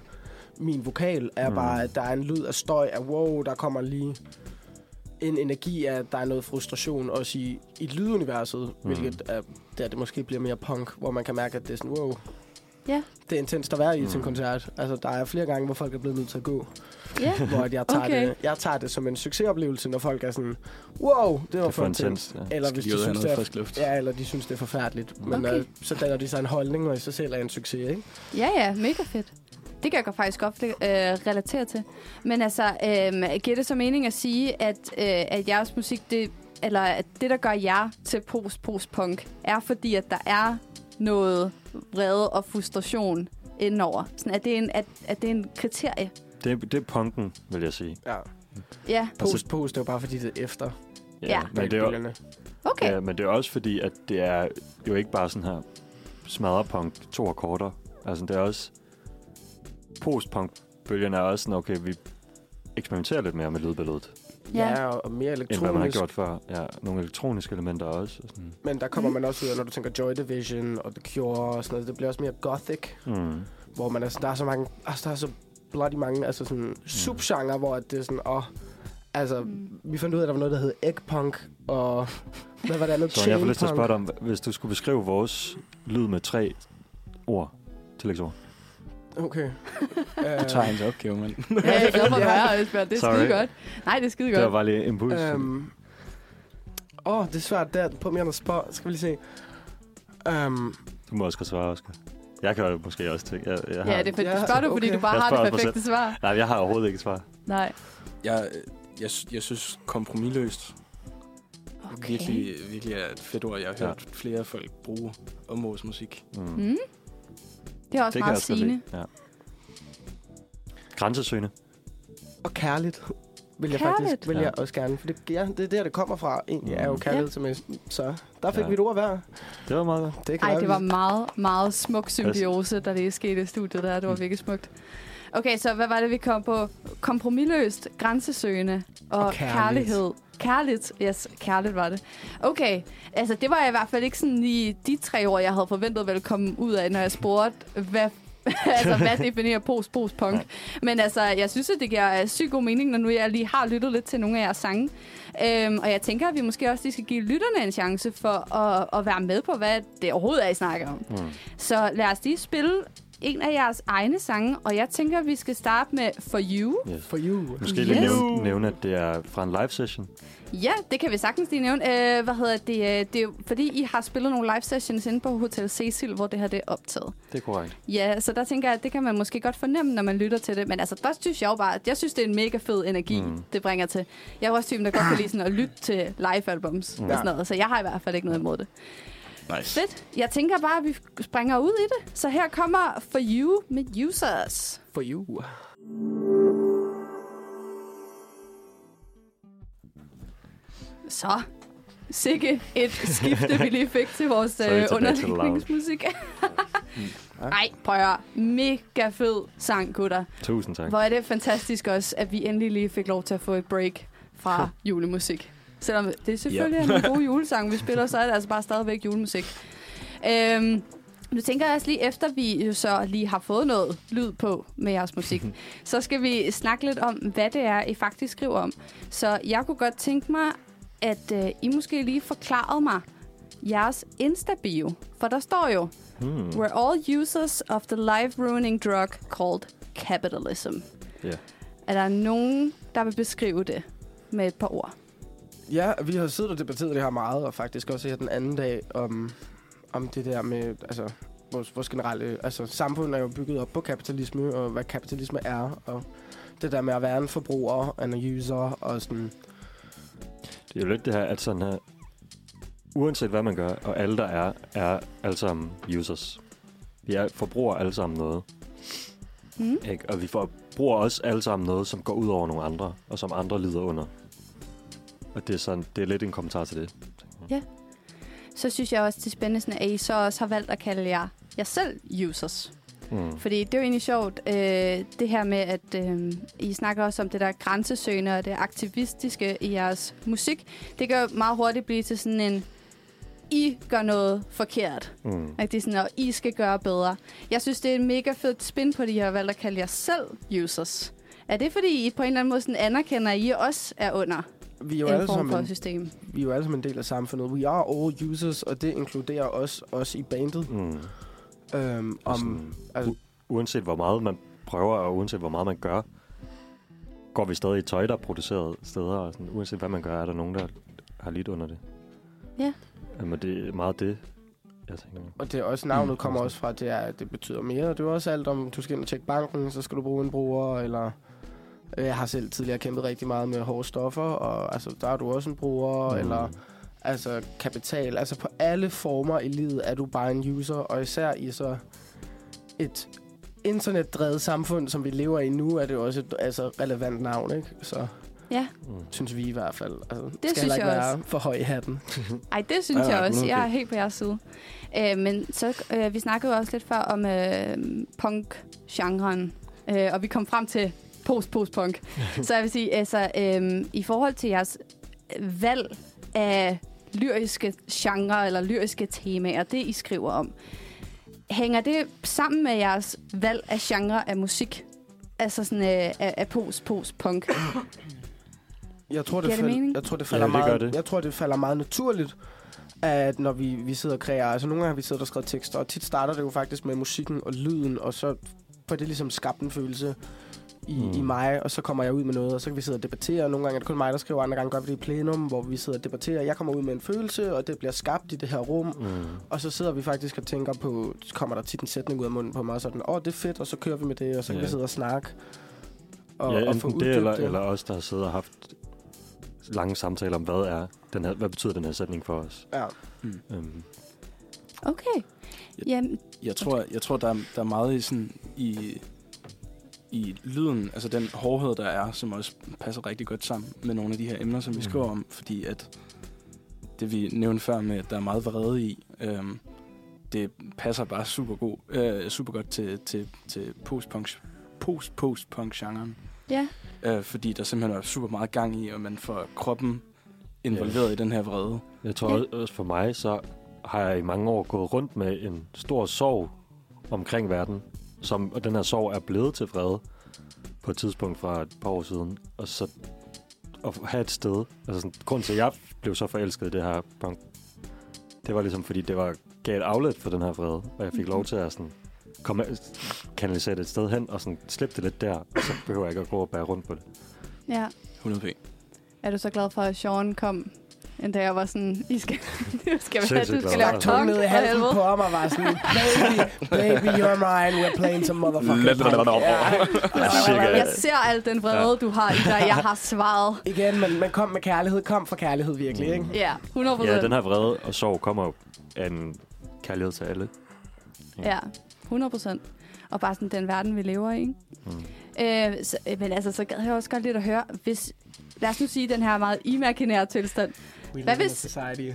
min vokal, er mm. bare, at der er en lyd af støj, af wow, der kommer lige en energi af, at der er noget frustration, også i, i lyduniverset, Mm. mm. hvilket er, der det måske bliver mere punk, hvor man kan mærke, at det er sådan, wow, Ja. det er intenst at være i Mm. til en koncert. Altså, der er flere gange, hvor folk er blevet nødt til at gå. Ja. hvor at jeg, tager Okay. det, jeg tager det som en succesoplevelse, når folk er sådan, wow, det var Det for intenst. Ja. Eller Skal hvis de synes, det er, luft? ja, eller de synes, det er forfærdeligt. Men Okay. øh, så danner de sig en holdning, og i sig selv er en succes, ikke? Ja, ja, mega fedt. Det kan jeg faktisk godt øh, relatere til. Men altså, øh, giver det så mening at sige, at, øh, at jeres musik, det, eller at det, der gør jer til post-post-punk, er fordi, at der er noget vrede og frustration indenover? Sådan, er, det en, at, at det er en kriterie? Det, er- det er punken, vil jeg sige. Ja. Ja, Post, post, det er jo bare fordi, det er efter. Ja. Men det er, okay. ja, men det er også fordi, at det er jo ikke bare sådan her smadrepunk, to akkorder. Altså, det er også... Postpunk-bølgen er også sådan, okay, vi eksperimenterer lidt mere med lydbilledet, Ja. Ja, og, mere end hvad man har elektronisk. gjort før. Ja, nogle elektroniske elementer også. og Sådan. Men der kommer Mm. man også ud af, når du tænker Joy Division og The Cure og sådan noget. Det bliver også mere gothic, Mm. hvor man er sådan, der er så mange, altså der er så bloody mange, altså sådan subgenre, hvor at det er sådan, åh, altså, Mm. vi fandt ud af, at der var noget, der hed eggpunk, og hvad var det andet? Så jeg får lyst til at spørge dig om, hvis du skulle beskrive vores lyd med tre ord, tillægsord. Okay. Du tager hans opgave, mand. Ja, jeg er glad for at være her, Esbjørn. Det er Sorry. skide godt. Nej, det er skide Det var godt. bare lige en impuls. Øhm, Åh, det er svært der. På mere spot. Skal vi lige se. Um, Du må også godt svare, Oscar. Jeg kan jo måske også tænke... Jeg, jeg har, Ja, det er fordi, Ja, du spørger du, fordi okay. du bare Jeg har det perfekte svar. Nej, jeg har overhovedet ikke et svar. Nej. Jeg, jeg, jeg synes kompromilløst Okay. virkelig, virkelig er et fedt ord. Jeg har Ja. hørt flere folk bruge om vores musik. Mm. Mm. Det er også Det meget sigende. Ja. Grænsesøgende. og kærligt. Vil jeg Kærligt? faktisk vil Ja. jeg også gerne. For det, ja, det er der, det kommer fra. Egentlig er jo Mm. kærlighed til mig. Så der fik Ja. vi et ord hver. Det var meget. Det kan Ej, være, det var meget, meget smuk symbiose, der lige skete i studiet der. Det var Mm. virkelig smukt. Okay, så hvad var det, vi kom på? Kompromilløst, grænsesøgende og, Og kærligt. kærlighed. Kærligt, yes, kærligt var det. Okay, altså det var i hvert fald ikke sådan lige de tre ord, jeg havde forventet ville komme ud af, når jeg spurgte, hvad, altså, hvad definerer post-post-punk. Men altså, jeg synes, at det giver øh, sygt god mening, når nu jeg lige har lyttet lidt til nogle af jeres sange. Øhm, og jeg tænker, at vi måske også lige skal give lytterne en chance for at, at være med på, hvad det overhovedet er, I snakker om. Mm. Så lad os lige spille en af jeres egne sange, og jeg tænker, vi skal starte med For You. Yes. For you. Måske lige Yes. nævne, nævne, at det er fra en live session. Ja, det kan vi sagtens lige nævne. Øh, hvad hedder det? øh, Det er fordi I har spillet nogle live sessions inde på Hotel Cecil, hvor det her det er optaget. Det er korrekt. Ja, så der tænker jeg, at det kan man måske godt fornemme, når man lytter til det. Men altså, der synes jeg jo bare, at jeg synes, det er en mega fed energi, mm. Mm. det bringer til. Jeg er også typen, der godt kan lide sådan at lytte til live-albums mm. og Ja. sådan noget, så jeg har i hvert fald ikke noget imod det. Nice. Fedt. Jeg tænker bare, at vi springer ud i det. Så her kommer For You med Users. For you. Så. Sikke et skifte, vi lige fik til vores øh, underlægningsmusik. Ej, prøv at høre. Mega fed sang, gutter. Tusind tak. Hvor er det fantastisk også, at vi endelig lige fik lov til at få et break fra julemusik. Selvom det selvfølgelig er en god julesang, vi spiller, så er det altså bare stadigvæk julemusik. Øhm, nu tænker jeg også lige efter, vi jo så lige har fået noget lyd på med jeres musik, så skal vi snakke lidt om, hvad det er, I faktisk skriver om. Så jeg kunne godt tænke mig, at øh, I måske lige forklarede mig jeres Insta-bio. For der står jo, Hmm. We're all users of the life-ruining drug called capitalism. Ja. Er der nogen, der vil beskrive det med et par ord? Ja, vi har siddet og debatteret det her meget, og faktisk også her den anden dag om, om det der med, altså, vores, vores generelle, altså samfund er jo bygget op på kapitalisme, og hvad kapitalisme er, og det der med at være en forbruger, en user, og sådan, Det er jo lidt det her, at sådan her, uanset hvad man gør, og alle der er, er alle sammen users. Vi er, forbruger alle sammen noget. Mm? Ikke? Og vi forbruger også alle sammen noget, som går ud over nogle andre, og som andre lider under. Og det er, sådan, det er lidt en kommentar til det. Så synes jeg også, det er spændende, at I så også har valgt at kalde jer, jer selv users. Mm. Fordi det er jo egentlig sjovt, øh, det her med, at øh, I snakker også om det der grænsesøgende og det aktivistiske i jeres musik. Det kan jo meget hurtigt blive til sådan en, I gør noget forkert. Mm. At det er sådan, at I skal gøre bedre. Jeg synes, det er en mega fed spin på, at I har valgt at kalde jer selv users. Er det, fordi I på en eller anden måde sådan anerkender, at I også er under vi er jo en alle form for en, system? vi er jo alle sammen en del af samfundet. We are all users, og det inkluderer os, os i bandet. Mm. Øhm, om, sådan, altså, u- uanset hvor meget man prøver, og uanset hvor meget man gør, går vi stadig i tøj, der er produceret steder. Og sådan, uanset hvad man gør, er der nogen, der har lidt under det. Ja. Jamen, det er meget det, jeg tænker. Og det er også navnet Mm. kommer også fra, det er, det betyder mere. Det er også alt om, du skal ind og tjekke banken, så skal du bruge en bruger, eller... øh, Jeg har selv tidligere kæmpet rigtig meget med hårde stoffer, og altså, der er du også en bruger, mm. eller altså kapital. Altså på alle former i livet er du bare en user, og især i så et internetdrevet samfund, som vi lever i nu, er det jo også et altså, relevant navn, ikke? Så Ja, Mm. synes vi i hvert fald. Altså, det synes skal heller ikke jeg være for høj i hatten. ej, det synes Ja, jeg også. Jeg er helt på jeres side. Øh, men så, øh, vi snakkede jo også lidt før om øh, punk-genren, øh, og vi kom frem til post-post-punk. så jeg vil sige, altså, øh, i forhold til jeres valg af lyriske genre eller lyriske temaer, det I skriver om, hænger det sammen med jeres valg af genre af musik? Altså sådan øh, af, af post-post-punk? Jeg tror, det, det mening? jeg tror, det falder det gør meget, det. Jeg tror, det falder meget naturligt, at når vi, vi sidder og kreerer, altså nogle gange har vi siddet og skrevet tekster, og tit starter det jo faktisk med musikken og lyden, og så får det ligesom skabt en følelse i, mm. I mig, og så kommer jeg ud med noget, og så kan vi sidde og debattere. Nogle gange er det kun mig, der skriver, andre gange gør vi det i plenum, hvor vi sidder og debatterer. Jeg kommer ud med en følelse, og det bliver skabt i det her rum, Mm. og så sidder vi faktisk og tænker på, så kommer der tit en sætning ud af munden på mig, og sådan, åh, oh, det er fedt, og så kører vi med det, og så kan Ja. vi sidde og snakke. Og, ja, og få det, eller, eller os, der har siddet og haft lange samtaler om, hvad er den her, hvad betyder den her sætning for os. Ja. Mm. Um, Okay. Jamen, Jeg tror, jeg tror der, er, der er meget i, sådan, i, i lyden, altså den hårdhed, der er, som også passer rigtig godt sammen med nogle af de her emner, som vi Mhm. skriver om, fordi at det vi nævnte før med, at der er meget vrede i, øhm, det passer bare super, god, øh, super godt til, til, til post-punk, post-post-punk-genren. ja. Øh, fordi der simpelthen er super meget gang i, og man får kroppen involveret i den her vrede. jeg tror Ja. ja. også for mig, så har jeg i mange år gået rundt med en stor sorg omkring verden, som, og den her sorg er blevet til fred på et tidspunkt fra et par år siden. Og så at have et sted. Altså sådan, grunden til, at jeg blev så forelsket i det her punk, det var ligesom fordi, det var gav et outlet for den her fred, og jeg fik lov til at sådan, komme, kanalisere det et sted hen, og sådan slippe det lidt der, og så behøver jeg ikke at gå og bære rundt på det. Ja. 100 p. Er du så glad for, at Sean kom en dag og var sådan, I skal, I skal, være, glad. skal lave Tung punk ned i halsen på ham og var sådan, baby, baby, you're mine, we're playing some motherfucking punk. Ja. Cirka. Jeg ser al den vrede, du har i dig. Jeg har svaret. Igen, men, men kom med kærlighed. Kom for kærlighed virkelig, ikke? Ja, 100 procent. Ja, den her vrede og sorg kommer jo af en kærlighed til alle. Ja, 100 procent. Og bare sådan den verden, vi lever i. ikke? Mm. Øh, så, men altså, så gad jeg også godt lidt at høre, hvis, lad os nu sige den her meget imaginære tilstand. We Hvad hvis- Society.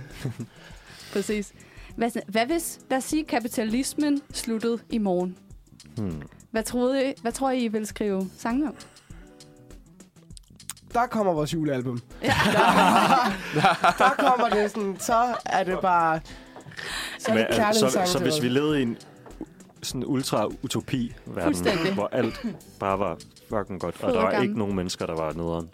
Præcis. Hvad, hvad hvis, lad os sige, kapitalismen sluttede i morgen? Hmm. Hvad, troede I, hvad tror I, I ville skrive sange om? Der kommer vores julealbum. Ja. Der kommer det sådan, så er det bare... Så er Men, det kærlighedssang så, så hvis vi levede i en sådan ultra-utopi-verden, hvor alt bare var fucking godt, og der var ikke nogen mennesker, der var nederen.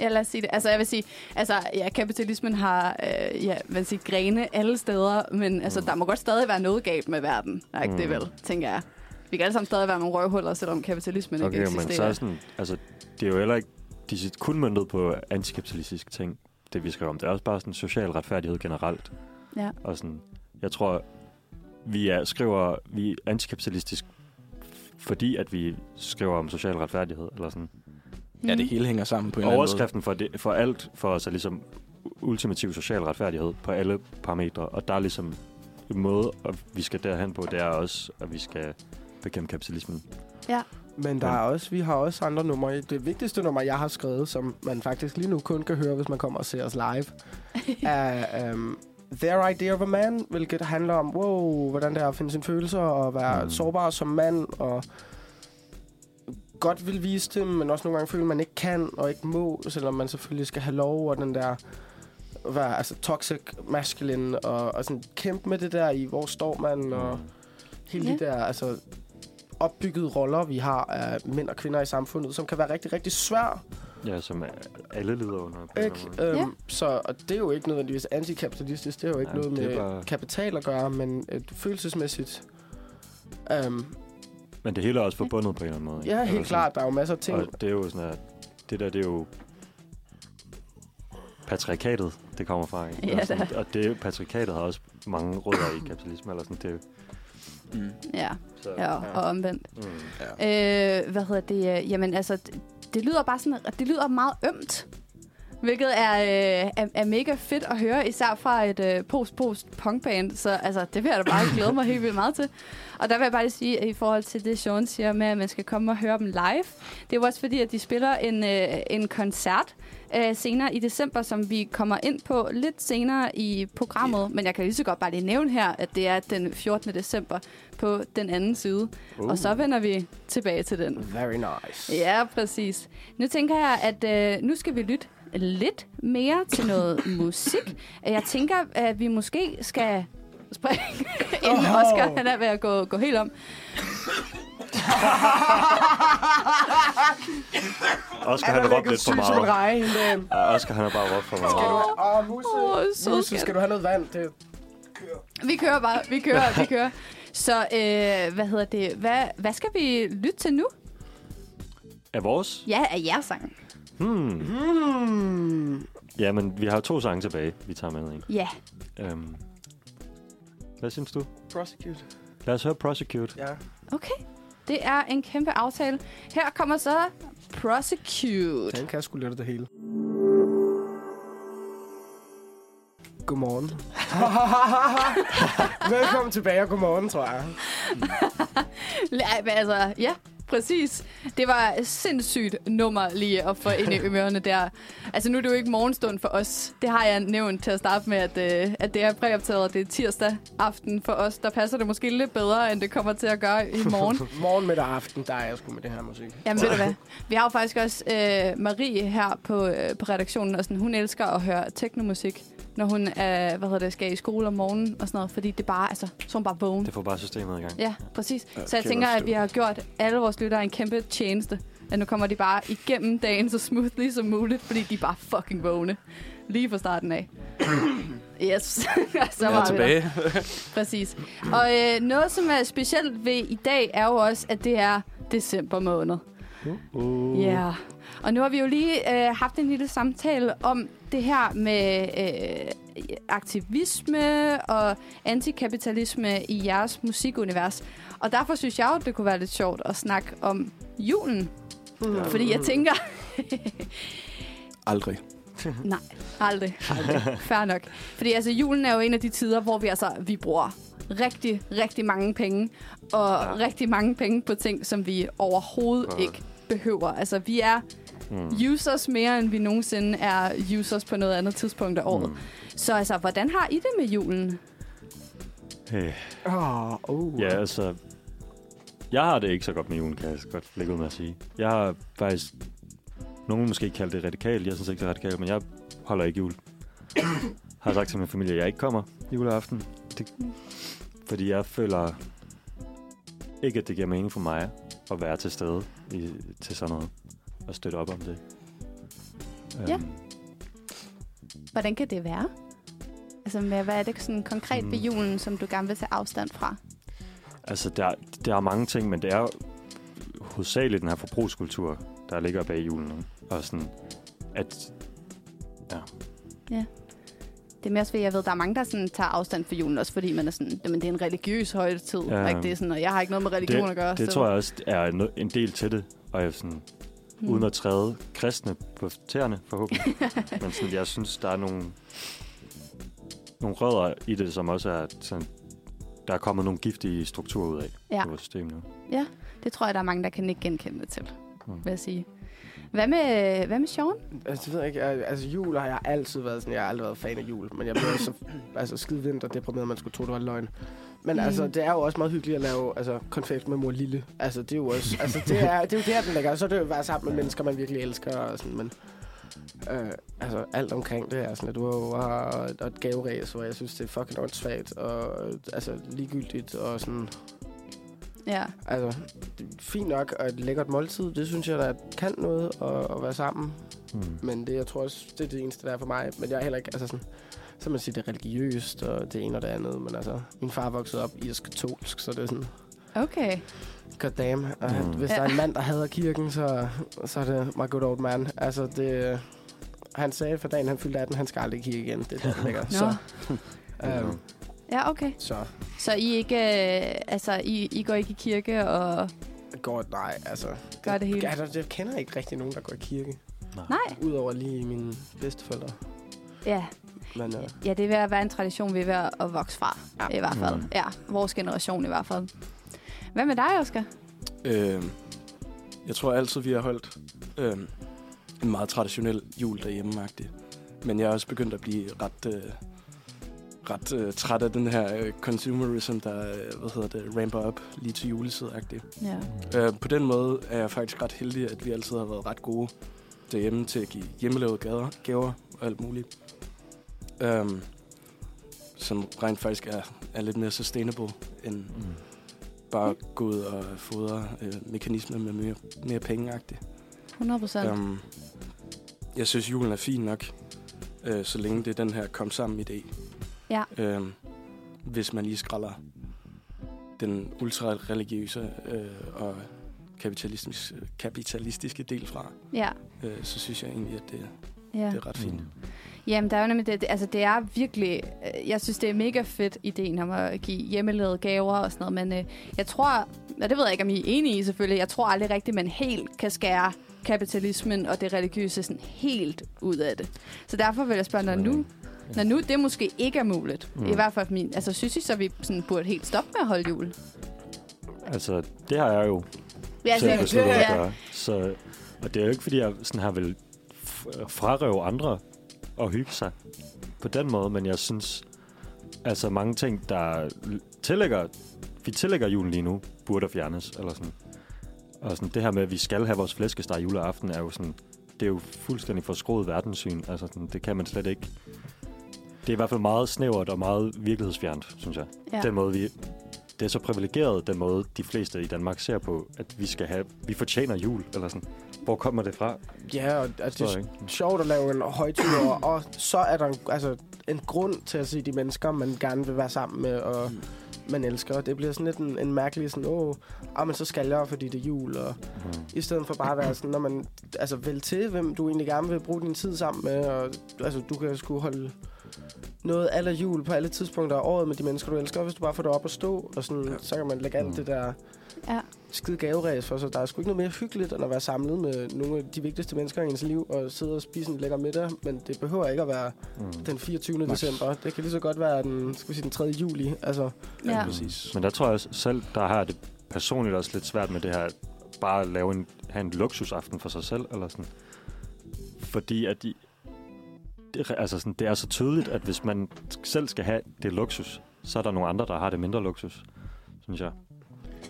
Ja, lad os sige det. Altså, jeg vil sige, altså, ja, kapitalismen har, øh, ja, hvad sige, grene alle steder, men altså, der må godt stadig være noget galt med verden. Er ikke mm. det Mm. vel, tænker jeg. Vi kan alle sammen stadig være nogle røvhuller, selvom kapitalismen Okay, ikke men så eksisterer. er sådan, altså, det er jo heller ikke de er kun møntet på antikapitalistiske ting, det vi skriver om. Det er også bare sådan social retfærdighed generelt. Ja. Og sådan, jeg tror, vi er, skriver, vi er antikapitalistisk, fordi at vi skriver om social retfærdighed, eller sådan. Ja, det hele hænger sammen på en eller anden måde. Overskriften for, det, for alt for os er ligesom ultimativ social retfærdighed på alle parametre, og der er ligesom en måde, at vi skal derhen på, det er også, at vi skal bekæmpe kapitalismen. Men der er også, vi har også andre numre. Det vigtigste nummer, jeg har skrevet, som man faktisk lige nu kun kan høre, hvis man kommer og ser os live, er um, Their Idea of a Man, hvilket handler om, wow, hvordan det er at finde sine følelser og være mm. sårbar som mand, og godt vil vise det, men også nogle gange føle, man ikke kan og ikke må, selvom man selvfølgelig skal have lov, og den der være altså, toxic masculine, og, og sådan kæmpe med det der i, hvor står man, og hele Ja. de der altså, opbyggede roller, vi har af mænd og kvinder i samfundet, som kan være rigtig, rigtig svær. Ja, som alle lider under. Ikke? Øhm, Så og det er jo ikke nødvendigvis antikapitalistisk, det er jo ikke Nej, noget med bare- kapital at gøre, men et følelsesmæssigt. Um, Men det hele er også forbundet på en eller anden måde. ikke? ja, Eller helt sådan- klart, der er jo masser af ting. Og det er jo sådan, at det der, det er jo patriarkatet, det kommer fra. Ikke? Ja, og, sådan, det er. og det, patriarkatet har også mange rødder i kapitalisme. Eller sådan, det, jo- Mm. Ja, så, ja, og omvendt. Mm. Øh, hvad hedder det? Jamen, altså, det, det lyder bare sådan, det lyder meget ømt. Hvilket er, øh, er, er mega fedt at høre, især fra et øh, post-post-punkband. Så altså, det vil jeg da bare glæde mig helt vildt meget til. Og der vil jeg bare lige sige, at i forhold til det, Sean siger med, at man skal komme og høre dem live. Det er jo også fordi, at de spiller en, øh, en koncert øh, senere i december, som vi kommer ind på lidt senere i programmet. Yeah. Men jeg kan lige så godt bare lige nævne her, at det er den 14. december på den anden side. Uh. Og så vender vi tilbage til den. Very nice. Ja, præcis. Nu tænker jeg, at øh, nu skal vi lytte lidt mere til noget musik. Jeg tænker, at vi måske skal springe, inden Åh. Oscar han er ved at gå, gå helt om. Oscar, han har råbt lidt for meget. reje. Ja, Oscar, han har bare råbt for Skal du meget. have... Åh, Musse. Åh, så Musse, skal skal du have noget vand? Det Vi kører bare, vi kører, vi kører. Så øh, hvad hedder det? Hvad, hvad skal vi lytte til nu? Er vores? Ja, er jeres sang. Hmm. Hmm. Ja, men vi har to sange tilbage, vi tager med, ikke? Ja. Um, hvad synes du? Prosecute. Lad os høre Prosecute. Ja. Okay. Det er en kæmpe aftale. Her kommer så Prosecute. Den kan jeg sgu lette det hele. Godmorgen. Velkommen tilbage og godmorgen, tror jeg. Altså, ja, præcis. Det var sindssygt nummer lige at få ind i ørerne der. Altså, nu er det jo ikke morgenstund for os. Det har jeg nævnt til at starte med, at, øh, at det er præoptaget, og det er tirsdag aften for os. Der passer det måske lidt bedre, end det kommer til at gøre i morgen. Morgen, middag og aften, der er jeg sgu med det her musik. Jamen, ved du hvad? Vi har jo faktisk også øh, Marie her på, øh, på redaktionen, og sådan, hun elsker at høre teknomusik, når hun er, hvad hedder det, skal i skole om morgenen og sådan noget, fordi det bare, altså, så er hun bare vågen. Det får bare systemet i gang. Ja, præcis. Ja, Så jeg tænker, at vi har gjort alle vores lyttere en kæmpe tjeneste. At nu kommer de bare igennem dagen så smoothly som muligt, fordi de er bare fucking vågne. Lige fra starten af. Yes. så jeg er tilbage. Præcis. Og øh, noget, som er specielt ved i dag, er jo også, at det er december måned. Uh. Ja. Yeah. Og nu har vi jo lige øh, haft en lille samtale om det her med øh, aktivisme og antikapitalisme i jeres musikunivers. Og derfor synes jeg jo, det kunne være lidt sjovt at snakke om julen. Mm. Fordi jeg tænker... Aldrig. Nej, aldrig. aldrig. Fair nok. Fordi altså, julen er jo en af de tider, hvor vi altså vi bruger rigtig, rigtig mange penge. Og ja. Ja. rigtig mange penge på ting, som vi overhovedet Ja. ikke behøver. Altså, vi er Mm. users mere, end vi nogensinde er users på noget andet tidspunkt af året. Mm. Mm. Så altså, hvordan har I det med julen? Hey. Oh, oh. Ja, altså... Jeg har det ikke så godt med julen, kan jeg godt lægge ud med at sige. Jeg har faktisk... Nogen måske kalde det radikalt. Jeg synes ikke, det er radikalt, men jeg holder ikke jul. har sagt til min familie, at jeg ikke kommer juleaften. Det, fordi jeg føler ikke, at det giver mening for mig at være til stede i, til sådan noget. Og støtte op om det. Ja. Øhm, Hvordan kan det være? Altså, med, hvad er det sådan konkret ved Mm. julen, som du gerne vil tage afstand fra? Altså, der, der er mange ting, men det er hovedsageligt den her forbrugskultur, der ligger bag julen. Og sådan, at... Ja. Det er mere fordi jeg ved, der er mange, der sådan tager afstand for julen, også fordi man er sådan, jamen, det er en religiøs højtid. Ja. Ja. Ikke? Det er sådan, og jeg har ikke noget med religion at gøre. Det så, tror jeg også er no- en del til det. Og jeg sådan, Hmm. uden at træde kristne på tæerne, forhåbentlig. men sådan, jeg synes, der er nogle, nogle rødder i det, som også er sådan, der er kommet nogle giftige strukturer ud af Ja. i vores system nu. Det tror jeg, der er mange, der kan ikke genkende til, Mm. vil jeg sige. Hvad med, hvad med Sean? Altså, det ved jeg ikke. Jeg- Altså, jul har jeg altid været sådan. Jeg har aldrig været fan af jul. Men jeg blev så altså, skide vinter deprimeret, man skulle tro, det var løgn. Men Mm. altså, det er jo også meget hyggeligt at lave altså, konfekt med mor Lille. Altså, det er jo også... Altså, det er, det er jo der, den ligger. Så er det jo at være sammen med mennesker, man virkelig elsker. Og sådan, men øh, altså, alt omkring det er sådan lidt wow, og, og et gaveræs, hvor jeg synes, det er fucking åndssvagt. Og altså, ligegyldigt og sådan... Ja. Altså, det er fint nok, og et lækkert måltid, det synes jeg, der kan noget at, at være sammen. Mm. Men det, jeg tror også, det er det eneste, der er for mig. Men jeg er heller ikke, altså sådan, så man sige, det er religiøst, og det ene og det andet. Men altså, min far voksede op irsk-katolsk, så det er sådan, Okay. god damn. Og han, Mm. hvis Ja. der er en mand, der hader kirken, så, så er det my good old man. Altså, det, han sagde for dagen, han fyldte 18, han skal aldrig kigge igen. Det er der, ligger. Nå. Så, øhm, Ja, okay. så Så I ikke, øh, altså, I, I går ikke i kirke og går nej, altså. gør det hele? Altså, jeg kender ikke rigtig nogen, der går i kirke. Nej. Udover lige mine bedsteforældre. Ja. Men, øh, ja, det er ved at være en tradition, vi er ved at vokse fra. Ja. I hvert fald. Mm. Ja, vores generation i hvert fald. Hvad med dig, Oscar? Øh, jeg tror altid, vi har holdt øh, en meget traditionel jul derhjemme -agtig. Men jeg er også begyndt at blive ret, øh, ret øh, træt af den her øh, consumerism, der øh, hvad hedder det, ramper op lige til juletid -agtig. Ja. Øh, på den måde er jeg faktisk ret heldig, at vi altid har været ret gode derhjemme til at give hjemmelavede gaver, gaver og alt muligt. Um, som rent faktisk er, er lidt mere sustainable, end Mm. bare gå ud og fodre øh, mekanismer med mere, mere penge-agtigt. 100 procent. Um, jeg synes, julen er fin nok, øh, så længe det er den her kom sammen idé. Ja. Um, hvis man lige skralder den ultra-religiøse øh, og kapitalistiske, kapitalistiske del fra, Ja. øh, så synes jeg egentlig, at det, ja. det er ret fint. Mm. Jamen, der er jo nemlig det, det, altså det er virkelig, øh, jeg synes, det er mega fedt, ideen om at give hjemmelavede gaver og sådan noget, men øh, jeg tror, og det ved jeg ikke, om I er enige i selvfølgelig, jeg tror aldrig rigtigt, man helt kan skære kapitalismen og det religiøse sådan helt ud af det. Så derfor vil jeg spørge, når nu, når nu det måske ikke er muligt, mm. I hvert fald min, altså synes I så, vi sådan burde helt stoppe med at holde jul? Altså, det har jeg jo Ja, selv besluttet at ja. gøre. Så, og det er jo ikke, fordi jeg sådan har vil frarøve andre og hygge sig på den måde, men jeg synes, altså mange ting, der tillægger, vi tillægger julen lige nu, burde fjernes, eller sådan. Og sådan, det her med, at vi skal have vores flæskesteg juleaften, er jo sådan, det er jo fuldstændig forskroet verdenssyn. Altså, sådan, det kan man slet ikke. Det er i hvert fald meget snævert og meget virkelighedsfjernt, synes jeg. Ja. Den måde, vi det er så privilegeret, den måde, de fleste i Danmark ser på, at vi skal have, vi fortjener jul, eller sådan. Hvor kommer det fra? Ja, og altså, det er ikke? sjovt at lave en højtur, og så er der en, altså, en grund til at se de mennesker, man gerne vil være sammen med, og man elsker. Det bliver sådan lidt en, en mærkelig sådan, åh, ah, men så skal jeg, fordi det er jul, og Mm. i stedet for bare at være sådan, når man altså vælge til, hvem du egentlig gerne vil bruge din tid sammen med, og altså, du kan sgu holde noget alle jul på alle tidspunkter af året med de mennesker, du elsker, hvis du bare får det op at stå, og sådan, Ja. så kan man lægge alt Mm. det der Ja. skide gaveræs for sig. Der er sgu ikke noget mere hyggeligt, end at være samlet med nogle af de vigtigste mennesker i ens liv, og sidde og spise en lækker middag, men det behøver ikke at være Mm. den 24. Max. december. Det kan lige så godt være den, skal vi sige, den 3. juli. Altså, Ja, Ja. præcis. Men der tror jeg også selv, der har det personligt også lidt svært med det her, bare at lave en, have en luksusaften for sig selv, eller sådan. Fordi at de, det, altså sådan, det er så tydeligt, at hvis man selv skal have det luksus, så er der nogle andre, der har det mindre luksus, synes jeg,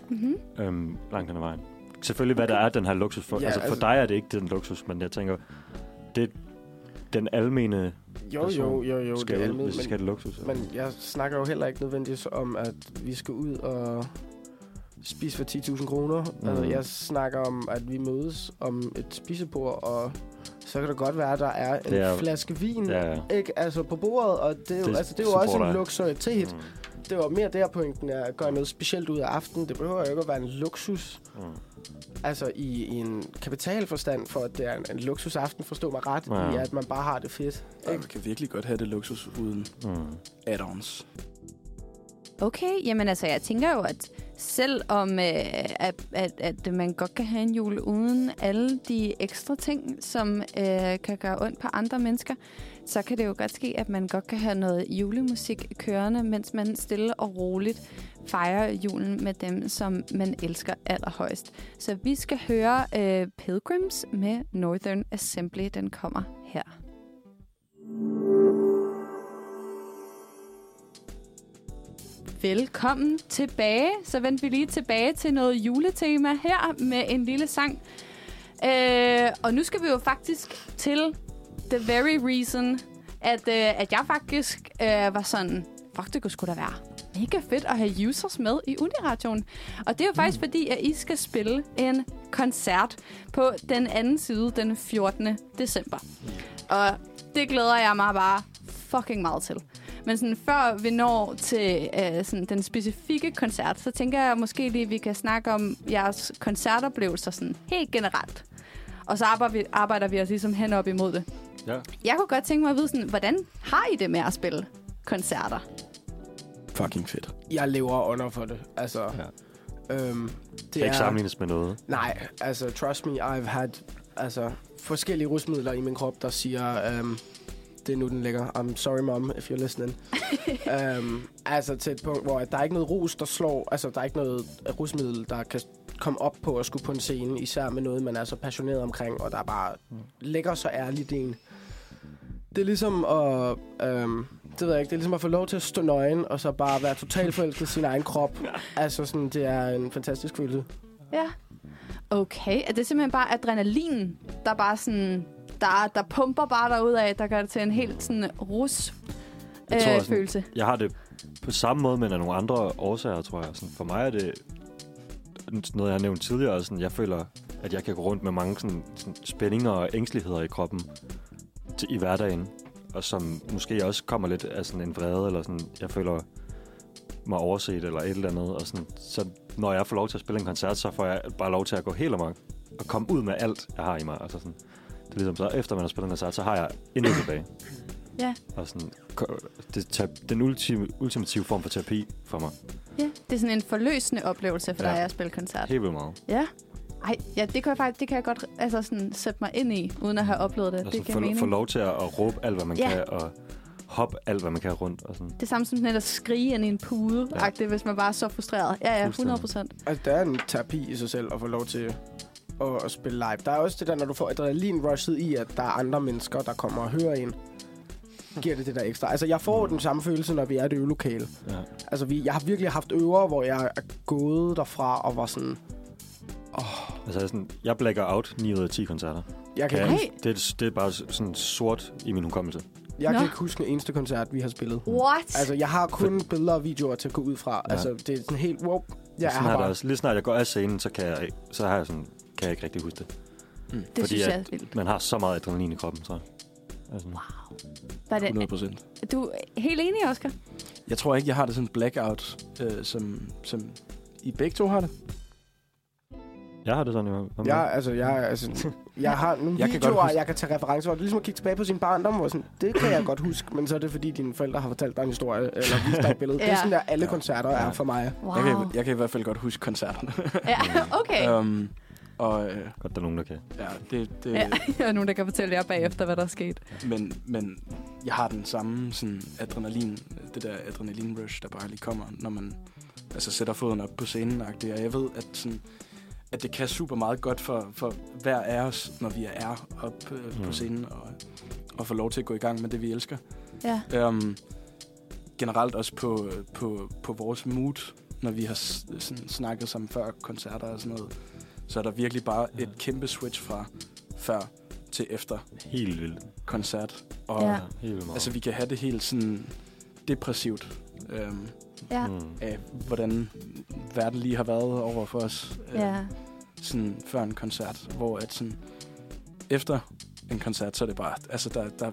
Mm-hmm. øhm, langt hen ad vejen. Selvfølgelig, hvad der er den her luksus for. Ja, altså, for altså- dig er det ikke den luksus, men jeg tænker, det er den almene jo, person jo, jo, jo, skal det ud, almindeligt, hvis vi skal men, det luksus. men jeg snakker jo heller ikke nødvendigvis om, at vi skal ud og spise for 10.000 kroner. Mm. Altså, Mm. jeg snakker om, at vi mødes om et spisebord, og så kan det godt være, at der er en er- flaske vin ja, ja. ikke, altså på bordet, og det er jo, Det altså, det er jo også en luksuritet. Mm. Det var mere der pointen er at gøre noget specielt ud af aftenen. Det behøver jo ikke at være en luksus. Mm. Altså i, i en kapitalforstand, for at det er en, en luksusaften, forstå mig ret, Ja. i at man bare har det fedt. Ja, Ikke? man kan virkelig godt have det luksus uden Mm. add-ons. Okay, jamen altså, jeg tænker jo, at selvom øh, at, at, at man godt kan have en jul uden alle de ekstra ting, som øh, kan gøre ondt på andre mennesker, så kan det jo godt ske, at man godt kan have noget julemusik kørende, mens man stille og roligt fejrer julen med dem, som man elsker allerhøjst. Så vi skal høre øh, Pilgrims med Northern Assembly. Den kommer her. Velkommen tilbage. Så vendte vi lige tilbage til noget juletema her med en lille sang. Øh, og nu skal vi jo faktisk til the very reason, at, øh, at jeg faktisk øh, var sådan, fuck, det kunne sgu da være mega fedt at have users med i Uniradioen. Og det er jo faktisk fordi, at I skal spille en koncert på den anden side den 14. december. Og det glæder jeg mig bare fucking meget til. Men sådan, før vi når til øh, sådan, den specifikke koncert, så tænker jeg måske lige, at vi kan snakke om jeres koncertoplevelser sådan helt generelt. Og så arbejder vi, arbejder vi os ligesom hen op imod det. Ja. Jeg kunne godt tænke mig at vide, sådan, hvordan har I det med at spille koncerter? Fucking fedt. Jeg lever under for det. Altså, Ja. øhm, Det kan ikke sammenlignes med noget. Nej, altså, trust me, I've had altså, forskellige rusmidler i min krop, der siger, um, det er nu, den ligger. I'm sorry, mom, if you're listening. um, altså, til et punkt, hvor der er ikke noget rus, der slår, altså, der er ikke noget rusmiddel, der kan komme op på at skulle på en scene, især med noget, man er så passioneret omkring, og der er bare ligger så ærligt en. Det er ligesom at, øhm, det ved jeg ikke, det er ligesom at få lov til at stå nøgen, og så bare være totalt forelsket i sin egen krop. Altså sådan, det er en fantastisk følelse. Ja. Okay, er det simpelthen bare adrenalin, der bare sådan, der, der pumper bare af, der gør det til en helt sådan rus Jeg tror øh, også, følelse? Jeg har det på samme måde, men af nogle andre årsager, tror jeg. Sådan, for mig er det noget, jeg har nævnt tidligere. Sådan, jeg føler, at jeg kan gå rundt med mange sådan, sådan spændinger og ængsteligheder i kroppen til, i hverdagen. Og som måske også kommer lidt af sådan en vrede, eller sådan, jeg føler mig overset, eller et eller andet. Og sådan, så når jeg får lov til at spille en koncert, så får jeg bare lov til at gå helt amok og komme ud med alt, jeg har i mig. Altså sådan, det er ligesom så, efter man har spillet en koncert, så har jeg intet tilbage. Ja. Og sådan, det er den ultim, ultimative form for terapi for mig. Ja, det er sådan en forløsende oplevelse for Ja. dig at spille koncert. Helt vildt meget. Ja. Ej, ja, det kan jeg faktisk, det kan jeg godt altså sådan, sætte mig ind i, uden at have oplevet det. Altså, det giver få, mening. få lov til at, at råbe alt, hvad man Ja. kan, og hoppe alt, hvad man kan rundt. Og sådan. Det er samme som sådan at skrige ind i en pude, Ja. ja. hvis man bare er så frustreret. Ja, ja, 100 procent. Altså, der er en terapi i sig selv at få lov til at, at spille live. Der er også det der, når du får adrenalin-rushet i, at der er andre mennesker, der kommer og hører en. Giver det det der ekstra. Altså, jeg får Mm. den samme følelse, når vi er i et øvelokale. Ja. Altså, vi, jeg har virkelig haft øver, hvor jeg er gået derfra og var sådan... Altså, jeg er sådan, jeg blækker out 9 ud af 10 koncerter. Jeg kan Kan ikke jeg, det, er, det er bare sådan sort i min hukommelse. Jeg Nå. kan ikke huske en eneste koncert, vi har spillet. What? Altså, jeg har kun billeder og videoer til at gå ud fra. Ja. Altså, det er sådan helt, wow, jeg er her har det bare. også. Lige snart jeg går af scenen, så, kan jeg, så har jeg sådan, kan jeg ikke rigtig huske det. det fordi synes jeg er vildt. Man har så meget adrenalin i kroppen, så. Altså, Var det, 100 procent. du er helt enig, Oscar? Jeg tror ikke, jeg har det sådan blackout, øh, som, som I begge to har det. jeg har det sådan, jo. Jeg, altså, jeg, altså, jeg har nogle Jeg jeg kan videoer, godt jeg kan tage referencer. Det er ligesom at kigge tilbage på sin barndom, hvor sådan, det kan jeg godt huske, men så er det fordi, dine forældre har fortalt dig en historie, eller vist dig et billede. Det er Ja. sådan der, alle Ja. koncerter Ja. er for mig. Wow. Jeg, kan, jeg kan i hvert fald godt huske koncerterne. Ja, okay. um, og øh, Godt, der er nogen, der kan. ja, det, det, Ja, der er nogen, der kan fortælle jer bagefter, hvad der er sket. men, men jeg har den samme sådan adrenalin, det der adrenalin rush, der bare lige kommer, når man altså, sætter foden op på scenen. Og jeg ved, at, sådan, at det kan super meget godt for, for hver af os, når vi er op øh, på Mm. scenen og, og får lov til at gå i gang med det, vi elsker. Ja. Um, generelt også på, på, på vores mood, når vi har sådan, snakket sammen før koncerter og sådan noget, så er der virkelig bare Ja. et kæmpe switch fra før til efter Helt vildt. koncert. Og Ja. Helt vildt altså, vi kan have det helt sådan depressivt øhm, Ja. Mm. af, hvordan verden lige har været over for os øh, Ja. sådan før en koncert, hvor at sådan, efter en koncert, så er det bare, altså der, der er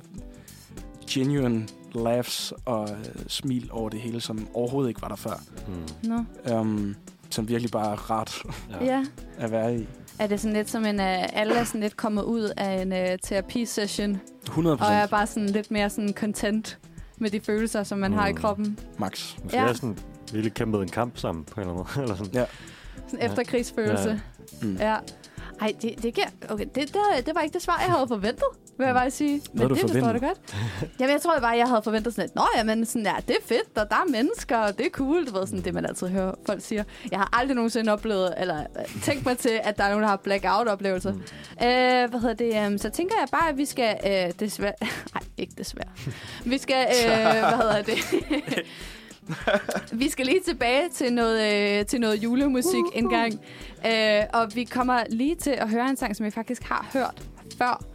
genuine laughs og øh, smil over det hele, som overhovedet ikke var der før. Mm. Nå. Um, som virkelig bare er rart Ja. Ja. at være i. Er det sådan lidt som en... Uh, alle er sådan lidt kommet ud af en uh, terapisession, 100 og er bare sådan lidt mere sådan content med de følelser, som man mm. har i Mm. kroppen. max. Måske Ja. ja. sådan virkelig kæmpet en kamp sammen på en eller anden måde. eller sådan. Ja. Sådan Ja. efterkrigsfølelse. Ja. Mm. Ja. Ej, det, det, okay, det, det, det var ikke det svar, jeg havde forventet, vil jeg bare sige. Men det forstår jeg forventet? da godt. Jamen, jeg tror bare, jeg havde forventet sådan lidt, Nå ja, men sådan, ja, det er fedt, og der er mennesker, og det er cool. Du ved, sådan det, man altid hører folk siger. Jeg har aldrig nogensinde oplevet, eller øh, tænkt mig til, at der er nogen, der har blackout-oplevelser. Mm. Øh, hvad hedder det? Um, så tænker jeg bare, at vi skal... Øh, desværre... Nej, ikke desværre. Vi skal... Øh, hvad hedder det? vi skal lige tilbage til noget, øh, til noget julemusik en gang. Øh, og vi kommer lige til at høre en sang, som vi faktisk har hørt før.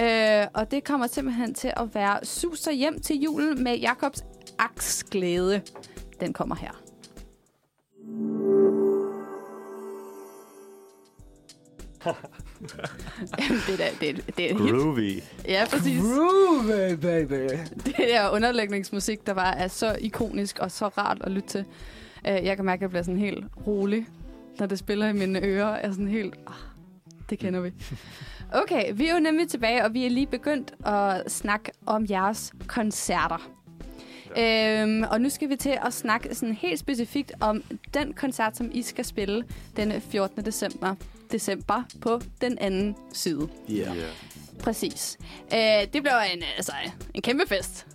Øh, og det kommer simpelthen til at være Suser hjem til julen med Jakobs Aksglæde. Den kommer her. Jamen, det, er, da- det, er, det er et hit. Groovy. Ja, præcis. Groovy, baby. Det der underlægningsmusik, der bare er så ikonisk og så rart at lytte til. Øh, Jeg kan mærke, at jeg bliver sådan helt rolig, når det spiller i mine ører. Jeg er sådan helt... Ah, det kender vi. Okay, vi er jo nemlig tilbage, og vi er lige begyndt at snakke om jeres koncerter. Ja. Øhm, og nu skal vi til at snakke sådan helt specifikt om den koncert, som I skal spille den 14. december, december på den anden side. Yeah. Præcis. Øh, det bliver en, altså, en kæmpe fest,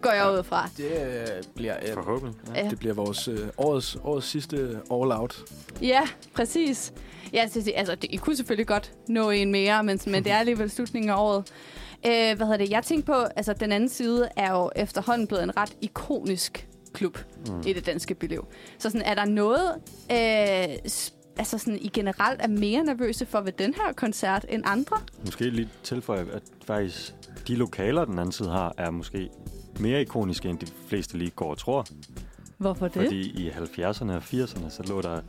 går jeg ud fra. Det øh, bliver et... Forhåbentlig. Ja. Ja. Det bliver vores øh, årets, årets sidste all out. Ja, præcis. Ja, så, altså, det, I kunne selvfølgelig godt nå en mere, men, men det er alligevel slutningen af året. Øh, hvad hedder det? Jeg tænkte på, altså den anden side er jo efterhånden blevet en ret ikonisk klub Mm. i det danske byliv. Så sådan, er der noget, øh, altså sådan, I generelt er mere nervøse for ved den her koncert end andre? Måske lige tilføje, at faktisk de lokaler, den anden side har, er måske mere ikoniske, end de fleste lige går og tror. Hvorfor det? Fordi i 70'erne og 80'erne, så lå der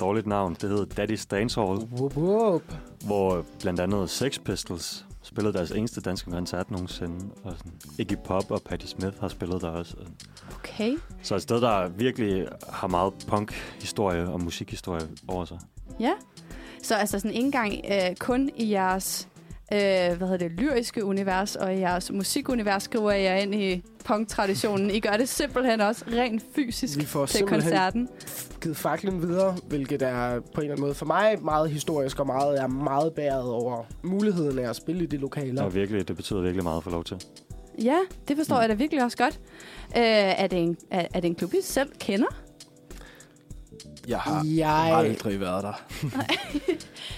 dårligt navn. Det hed Daddy's Dance Hall, Whoop, whoop. hvor blandt andet Sex Pistols spillede deres eneste danske koncert nogensinde. Og sådan Iggy Pop og Patti Smith har spillet der også. Okay. Så et sted, der virkelig har meget punk-historie og musikhistorie over sig. Ja. Så altså sådan ikke engang øh, kun i jeres øh, hvad hedder det, lyriske univers og jeres musikunivers skriver jeg ind i punk-traditionen. I gør det simpelthen også rent fysisk Vi får til simpelthen koncerten. givet faklen videre, hvilket er på en eller anden måde for mig meget historisk og meget, er meget bæret over muligheden af at spille i de lokaler. Og virkelig, det betyder virkelig meget at få lov til. Ja, det forstår Mm. jeg da virkelig også godt. Øh, er, det en, er, er det en klub, I selv kender? Jeg har Jeg, aldrig været der.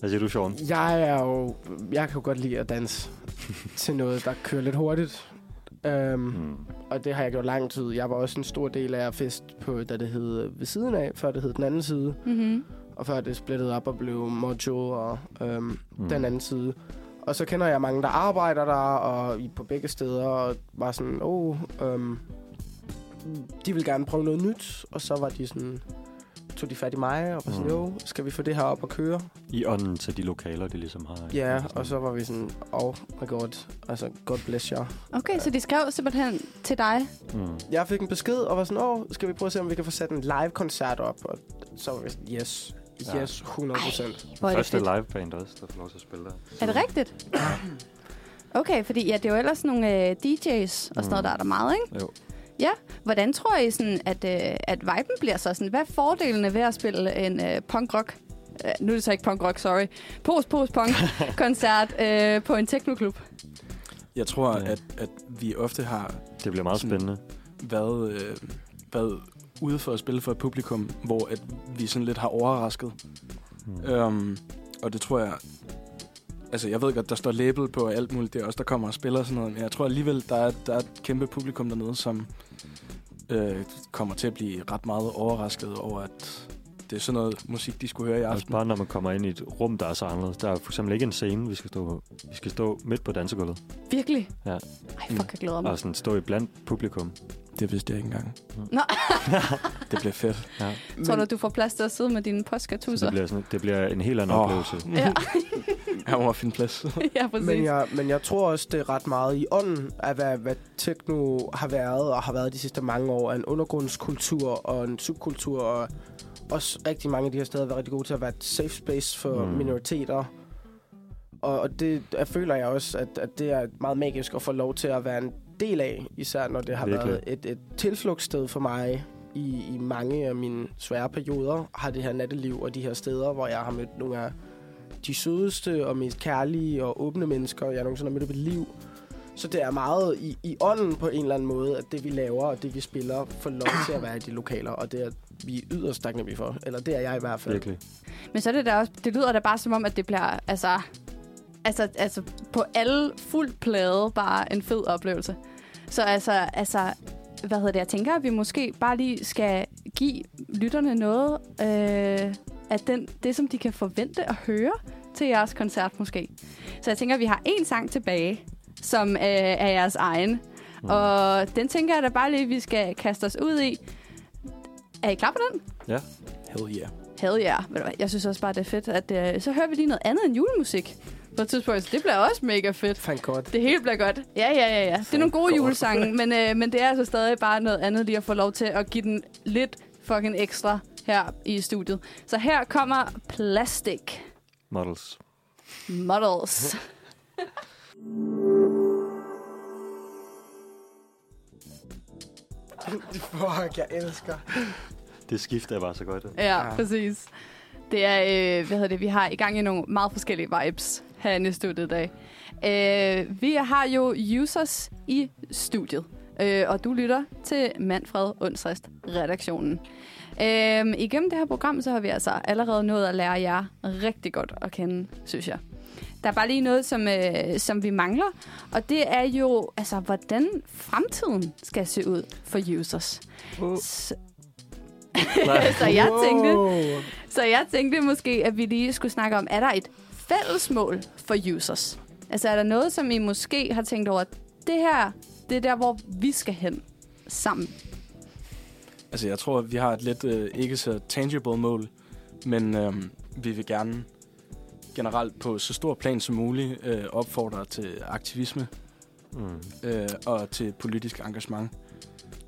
Hvad siger du, Sean? jeg er jo... Jeg kan jo godt lide at danse til noget, der kører lidt hurtigt. Um, Mm. Og det har jeg gjort lang tid. Jeg var også en stor del af at fest på, da det hed ved siden af, før det hed den anden side. Mm-hmm. Og før det splittede op og blev Mojo og øhm, Mm. den anden side. Og så kender jeg mange, der arbejder der, og i- på begge steder, og var sådan, åh, oh, øhm, de vil gerne prøve noget nyt. Og så var de sådan, tog de fat i mig, og var sådan, Mm. jo, skal vi få det her op og køre? I ånden til de lokaler, de ligesom har. Ja, og så var vi sådan, oh my god, altså, God bless jer. Okay, så de skrev simpelthen til dig. Mm. Jeg fik en besked, og var sådan, åh, skal vi prøve at se, om vi kan få sat en live-koncert op? Og så var vi sådan, yes, Ja. yes, 100 procent. Er det Første fedt. liveband også, der får lov til at spille der. Er det rigtigt? Okay, fordi ja, det er jo ellers nogle øh, DJ's og sådan noget, Mm. der er der meget, ikke? Jo. Ja. Hvordan tror I, sådan, at, øh, at viben bliver så? Sådan, hvad er fordelene ved at spille en øh, punk-rock? Øh, nu er det så ikke punk-rock, sorry. Post-post-punk-koncert øh, på en teknoklub. Jeg tror, Ja. at, at vi ofte har Det bliver meget Sådan- spændende. været, øh, været ude for at spille for et publikum, hvor at vi sådan lidt har overrasket. Mm. Øhm, og det tror jeg... Altså, jeg ved godt, der står label på alt muligt. Det er også der kommer og spiller og sådan noget. Men jeg tror alligevel, der er, der er et kæmpe publikum dernede, som øh, kommer til at blive ret meget overrasket over, at det er sådan noget musik, de skulle høre i Også aften. bare når man kommer ind i et rum, der er så anderledes. Der er for eksempel ikke en scene, vi skal stå på. Vi skal stå midt på dansegulvet. Virkelig? Ja. Ej, fuck, jeg glæder mig. Og sådan stå i blandt publikum. Det vidste jeg ikke engang. Nå. det bliver fedt. Ja. Tror du, du får plads til at sidde med dine Så postkartusser? det bliver, sådan, det bliver en helt anden oh. oplevelse. Ja. Jeg må finde plads. ja, præcis. Men jeg, men jeg tror også, det er ret meget i ånden af, hvad, hvad techno har været, og har været de sidste mange år. af En undergrundskultur og en subkultur, og også rigtig mange af de her steder har været rigtig gode til at være et safe space for mm. minoriteter. Og, og det jeg føler jeg også, at, at det er meget magisk at få lov til at være en del af, især når det har Virkelig. været et, et tilflugtssted for mig i, i mange af mine svære perioder, har det her natteliv og de her steder, hvor jeg har mødt nogle af de sødeste og mest kærlige og åbne mennesker, jeg nogensinde har mødt i mit liv. Så det er meget i, i ånden på en eller anden måde, at det vi laver og det vi spiller får lov til at være i de lokaler, og det er vi yderst taknemmelige for. Eller det er jeg i hvert fald. Virkelig. Men så er det da også, det lyder da bare som om, at det bliver, altså, altså, altså på alle fuldt plade bare en fed oplevelse. Så altså, altså, hvad hedder det, jeg tænker, at vi måske bare lige skal give lytterne noget øh, af den, det, som de kan forvente at høre til jeres koncert måske. Så jeg tænker, at vi har en sang tilbage, som øh, er jeres egen. Mm. Og den tænker jeg da bare lige, vi skal kaste os ud i. Er I klar på den? Hell yeah. Hell yeah. Jeg synes også bare, det er fedt, at øh, så hører vi lige noget andet end julemusik på et tidspunkt. Så det bliver også mega fedt. Thank God. Det hele bliver godt. Ja, ja, ja, ja. Det er nogle gode God. julesange, men, øh, men det er altså stadig bare noget andet lige at få lov til at give den lidt fucking ekstra her i studiet. Så her kommer Plastic Models. Models. Fuck, jeg elsker. Det skift er bare så godt. Ja, Ja. præcis. Det er, øh, hvad hedder det, vi har i gang i nogle meget forskellige vibes herinde i studiet i dag. Øh, vi har jo users i studiet, øh, og du lytter til Manfred Undstrest redaktionen. Øh, igennem det her program, så har vi altså allerede nået at lære jer rigtig godt at kende, synes jeg. Der er bare lige noget, som, øh, som vi mangler, og det er jo, altså, hvordan fremtiden skal se ud for users. Oh. Så, så jeg tænkte, så jeg tænkte måske, at vi lige skulle snakke om, er der et fælles mål for users? Altså er der noget, som I måske har tænkt over, det her, det er der, hvor vi skal hen sammen. Altså, jeg tror, at vi har et lidt øh, ikke så tangible mål, men øh, vi vil gerne generelt på så stor plan som muligt øh, opfordre til aktivisme Mm. øh, og til politisk engagement.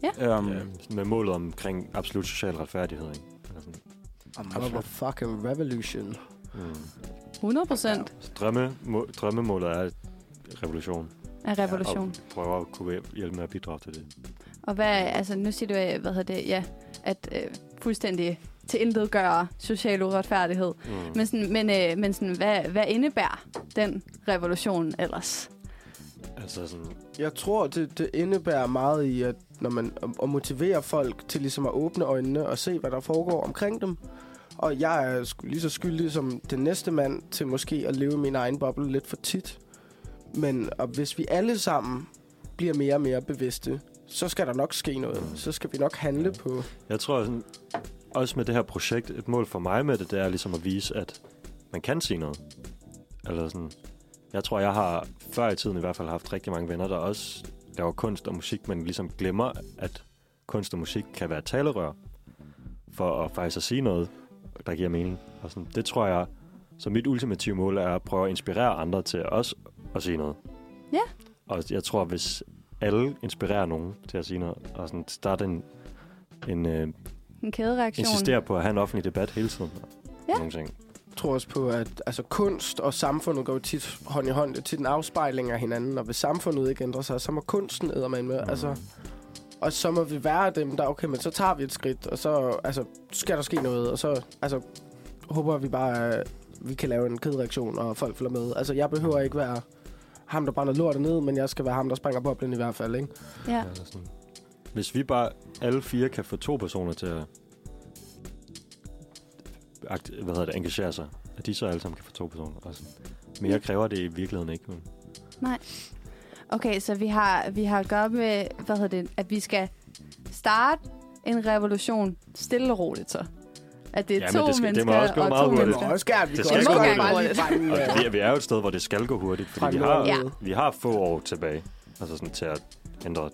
Ja. Um, Ja, med målet omkring absolut social retfærdighed. Ikke? Eller sådan. I'm a fucking revolution. Mm. 100 procent drømme, må, drømmemålet er revolution. af revolution. Og prøve at kunne hjælpe med at bidrage til det. Og hvad, altså nu siger du, øh, hvad hedder det, ja, at øh, fuldstændig til intet gøre social uretfærdighed. Mm. Men, sådan, men, øh, men sådan, hvad, hvad indebærer den revolution ellers? Altså sådan, Jeg tror, det, det indebærer meget i, at når man at motivere folk til ligesom at åbne øjnene og se, hvad der foregår omkring dem. Og jeg er lige så skyldig som den næste mand til måske at leve i min egen boble lidt for tit. Men og hvis vi alle sammen bliver mere og mere bevidste, så skal der nok ske noget. Så skal vi nok handle på... jeg tror sådan, også med det her projekt, et mål for mig med det, det er ligesom at vise, at man kan sige noget. Eller sådan, Jeg tror, jeg har før i tiden i hvert fald haft rigtig mange venner, der også laver kunst og musik, men ligesom glemmer, at kunst og musik kan være talerør for at faktisk at sige noget, der giver mening. Og sådan, det tror jeg, så mit ultimative mål er at prøve at inspirere andre til også at sige noget. Ja. Og jeg tror, hvis alle inspirerer nogen til at sige noget, og sådan starte en, en øh, En kædereaktion. insistere på at have en offentlig debat hele tiden. Ja. Nogle ting. Jeg tror også på, at altså, kunst og samfundet går jo tit hånd i hånd. Det er tit en afspejling af hinanden, og hvis samfundet ikke ændrer sig, så må kunsten æde med. med. Altså, og så må vi være dem, der, okay, men så tager vi et skridt, og så altså, skal der ske noget, og så altså, håber vi bare, at vi kan lave en kædereaktion, og folk følger med. Altså, jeg behøver ikke være ham, der brænder lortet ned, men jeg skal være ham, der springer boblen i hvert fald, ikke? Ja. Altså sådan. Hvis vi bare alle fire kan få to personer til at hvad hedder det, engagere sig, at de så alle sammen kan få to personer. Altså, mere kræver det i virkeligheden ikke. Men Okay, så vi har, vi har at gøre med, hvad hedder det, at vi skal starte en revolution stille og roligt så. At det er Ja, to det skal- det må mennesker også gå og meget to hurtigt. Det mennesker. må også gerne. Vi Det skal også gå godt hurtigt. og vi, vi er jo et sted, hvor det skal gå hurtigt, fordi vi har. Ja. vi har få år tilbage altså sådan, til at ændre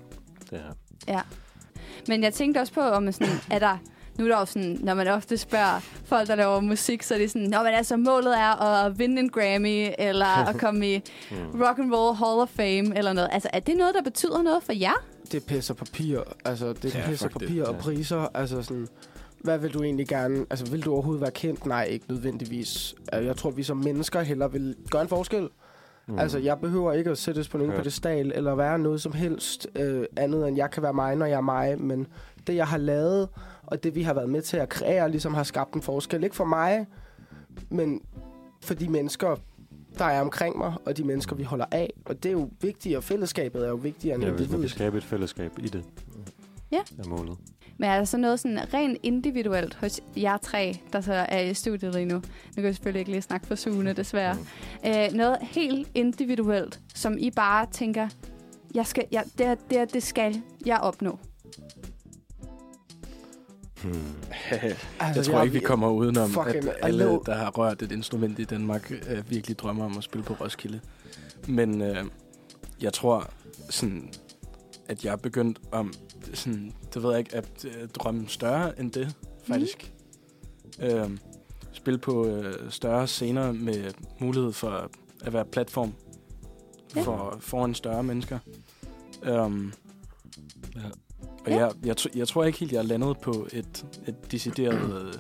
det her. Men jeg tænkte også på, om sådan, er der... Nu er der jo sådan, når man ofte spørger folk, der laver musik, så er det sådan, Nå, men altså, målet er at vinde en Grammy, eller at komme i Mm. Rock and Roll Hall of Fame, eller noget. Altså, er det noget, der betyder noget for jer? det pisser papir, altså det Ja, pisser fuck det. papir og priser, altså sådan, hvad vil du egentlig gerne, altså vil du overhovedet være kendt? Nej, ikke nødvendigvis. Altså, Jeg tror, vi som mennesker heller vil gøre en forskel. Mm. Altså, jeg behøver ikke at sættes på nogen Ja. pedestal, eller være noget som helst øh, andet, end jeg kan være mig, når jeg er mig, men det, jeg har lavet, og det, vi har været med til at kreere, ligesom har skabt en forskel. Ikke for mig, men for de mennesker, der er omkring mig, og de mennesker, vi holder af. Og det er jo vigtigt, og fællesskabet er jo vigtigere end Ja, hvis man kan individet. skabe et fællesskab i det, Ja. er målet. Men er der så noget sådan rent individuelt hos jer tre, der så er i studiet lige nu? Nu kan jeg selvfølgelig ikke lige snakke for Sune, desværre. Mm. Øh, noget helt individuelt, som I bare tænker, jeg skal, jeg, det, her- det, her, det skal jeg opnå. Hmm. Altså, Jeg tror ikke, vi kommer udenom, fucking at alle, allo- der har rørt et instrument i Danmark, øh, virkelig drømmer om at spille på Roskilde. Men øh, jeg tror, sådan, at jeg er begyndt om, sådan, det ved jeg ikke, at øh, drømme større end det, faktisk. Mm. Øh, spille på øh, større scener med mulighed for at være platform Ja. for, foran større mennesker. Um, Ja. Og jeg, jeg, jeg tror ikke helt, jeg er landet på et, et decideret øh,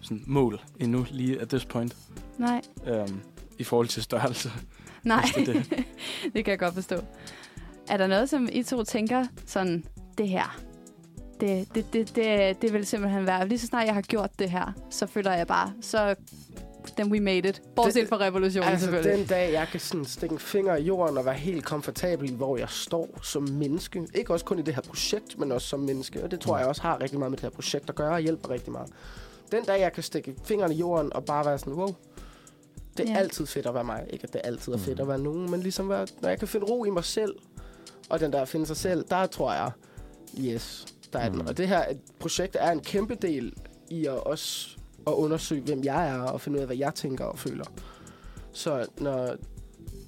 sådan, mål endnu, lige at this point, Nej, um, i forhold til størrelse. nej. Det det. det kan jeg godt forstå. Er der noget, som I to tænker sådan, det her, det, det, det, det, det vil simpelthen være, lige så snart jeg har gjort det her, så føler jeg bare, så then we made it. Bortset Det- fra revolutionen Altså, selvfølgelig. den dag, jeg kan sådan stikke en finger i jorden og være helt komfortabel i, hvor jeg står som menneske. Ikke også kun i det her projekt, men også som menneske. Og det tror jeg også har rigtig meget med det her projekt at gøre og hjælper rigtig meget. Den dag, jeg kan stikke fingeren i jorden og bare være sådan, wow, det er ja. altid fedt at være mig. Ikke at det altid er fedt Mhm. at være nogen, men ligesom være, når jeg kan finde ro i mig selv, og den der at finde sig selv, der tror jeg, yes, der er den. Mhm. Og det her projekt er en kæmpe del i at også at undersøge, hvem jeg er, og finde ud af, hvad jeg tænker og føler. Så når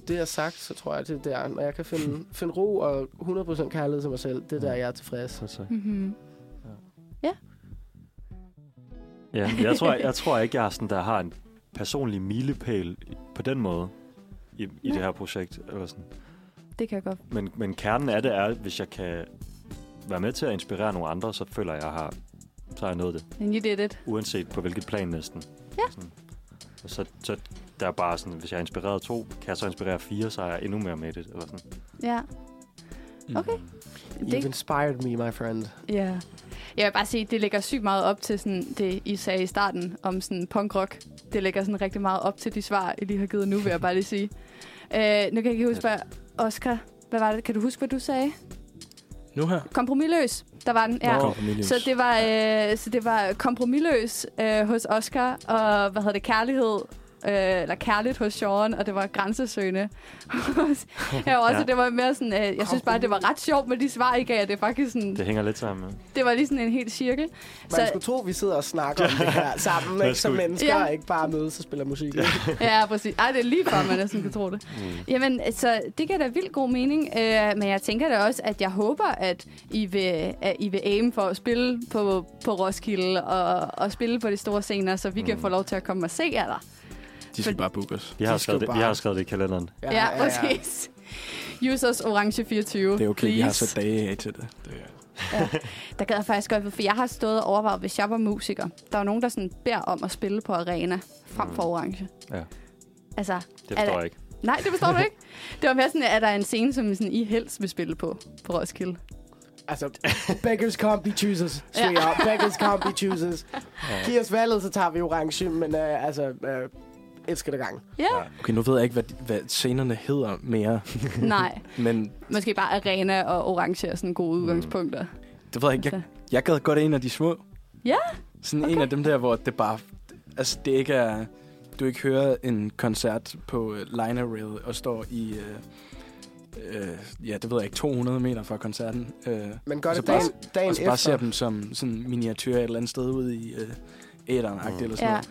det er sagt, så tror jeg, det er der. Når jeg kan finde, finde ro og 100% kærlighed til mig selv, det er der, jeg er tilfreds. Så, så. Mm-hmm. Ja, jeg tror, jeg tror ikke, jeg er sådan, der har en personlig milepæl på den måde i, i Nej. det her projekt. Eller sådan. Det kan jeg godt. Men, men kernen af det er, hvis jeg kan være med til at inspirere nogle andre, så føler jeg, jeg har, så har jeg nået det. And you did it. Uanset på hvilket plan næsten. Ja. Sådan. Og så, så der er bare sådan, hvis jeg har inspireret to, kan jeg så inspirere fire, så er jeg endnu mere med det. Eller sådan. Ja. Okay. You've Det, inspired me, my friend. ja. Jeg vil bare sige, det lægger sygt meget op til sådan, det, I sagde i starten om sådan punkrock. Det lægger sådan rigtig meget op til de svar, I lige har givet nu, vil jeg bare lige sige. Uh, nu kan jeg ikke huske, hvad Oscar, hvad var det? Kan du huske, hvad du sagde? Nu her. Kompromilløs. Der var den, ja. Nå. Så det var, øh, så det var kompromilløs øh, hos Oscar, og hvad hedder det, kærlighed øh, eller kærligt hos Sean, og det var grænsesøgende. ja, også, Ja. det var mere sådan, øh, jeg synes bare, det var ret sjovt med de svar, I gav. Det er faktisk sådan, Det hænger lidt sammen. Ja. det var lige sådan en helt cirkel. Man skulle tro, at vi sidder og snakker om det her sammen, ikke, som mennesker, Ja. ikke bare mødes og spiller musik. Ja, præcis. Ej, det er lige før, man næsten kan tro det. Mm. Jamen, så det giver da vildt god mening. Øh, men jeg tænker da også, at jeg håber, at I vil, at I vil aim for at spille på, på Roskilde og, og spille på de store scener, så vi mm. kan få lov til at komme og se jer der. De skal For- bare booke os. Vi har, De skal skrevet det, bare- vi har skrevet det i kalenderen. Ja, ja, ja præcis. Users Orange 24. Det er okay, vi har please. sat dage af til det. det er, Der gad jeg faktisk godt, for jeg har stået og overvejet, hvis jeg var musiker. Der er jo nogen, der sådan beder om at spille på arena frem for orange. Ja. Altså, Det Er forstår det- jeg ikke. nej, det forstår du ikke. Det var mere sådan, at der er en scene, som sådan, I helst vil spille på, på Roskilde. Altså, beggars can't be choosers. Ja. Straight up. Beggars can't be choosers. Giv os valget, så tager vi orange, men uh, altså, uh, elsker det gang. Ja, okay, nu ved jeg ikke, hvad, hvad scenerne hedder mere, nej. men Måske bare arena og orange er sådan gode Mm. udgangspunkter. det ved jeg ikke. Jeg, jeg gad godt en af de små. Ja, Sådan okay. en af dem der, hvor det bare... Altså, det ikke er... Du ikke hører en koncert på uh, Liner Rail og står i... Uh, uh, ja, det ved jeg ikke, 200 meter fra koncerten. Uh, Men gør det bare- dagen, dagen og så bare efter. ser dem som sådan miniatyr et eller andet sted ude i uh, æderen mm. eller sådan Ja. noget.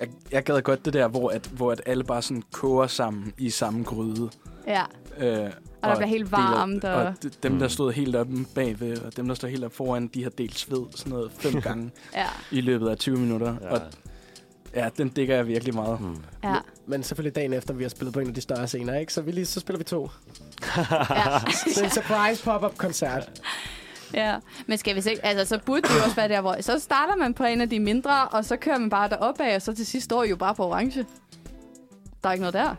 Jeg, jeg gad godt det der, hvor, at, hvor at alle bare sådan koger sammen i samme gryde. ja. Øh, Og der bliver helt varmt. deler, Og, og dem, der Mm. stod helt oppe bagved, og dem, der står helt oppe foran, de har delt sved sådan noget fem gange ja, i løbet af 20 minutter. Ja. Og ja, den dækker jeg virkelig meget. Mm. ja, Men selvfølgelig dagen efter, vi har spillet på en af de større scener, ikke? Så, vi lige, så spiller vi to. ja. Så en surprise pop-up koncert. Ja, men skal vi se, altså så burde det jo også være der, hvor så starter man på en af de mindre, og så kører man bare derop af, og så til sidst står I jo bare på orange. Der er ikke noget der.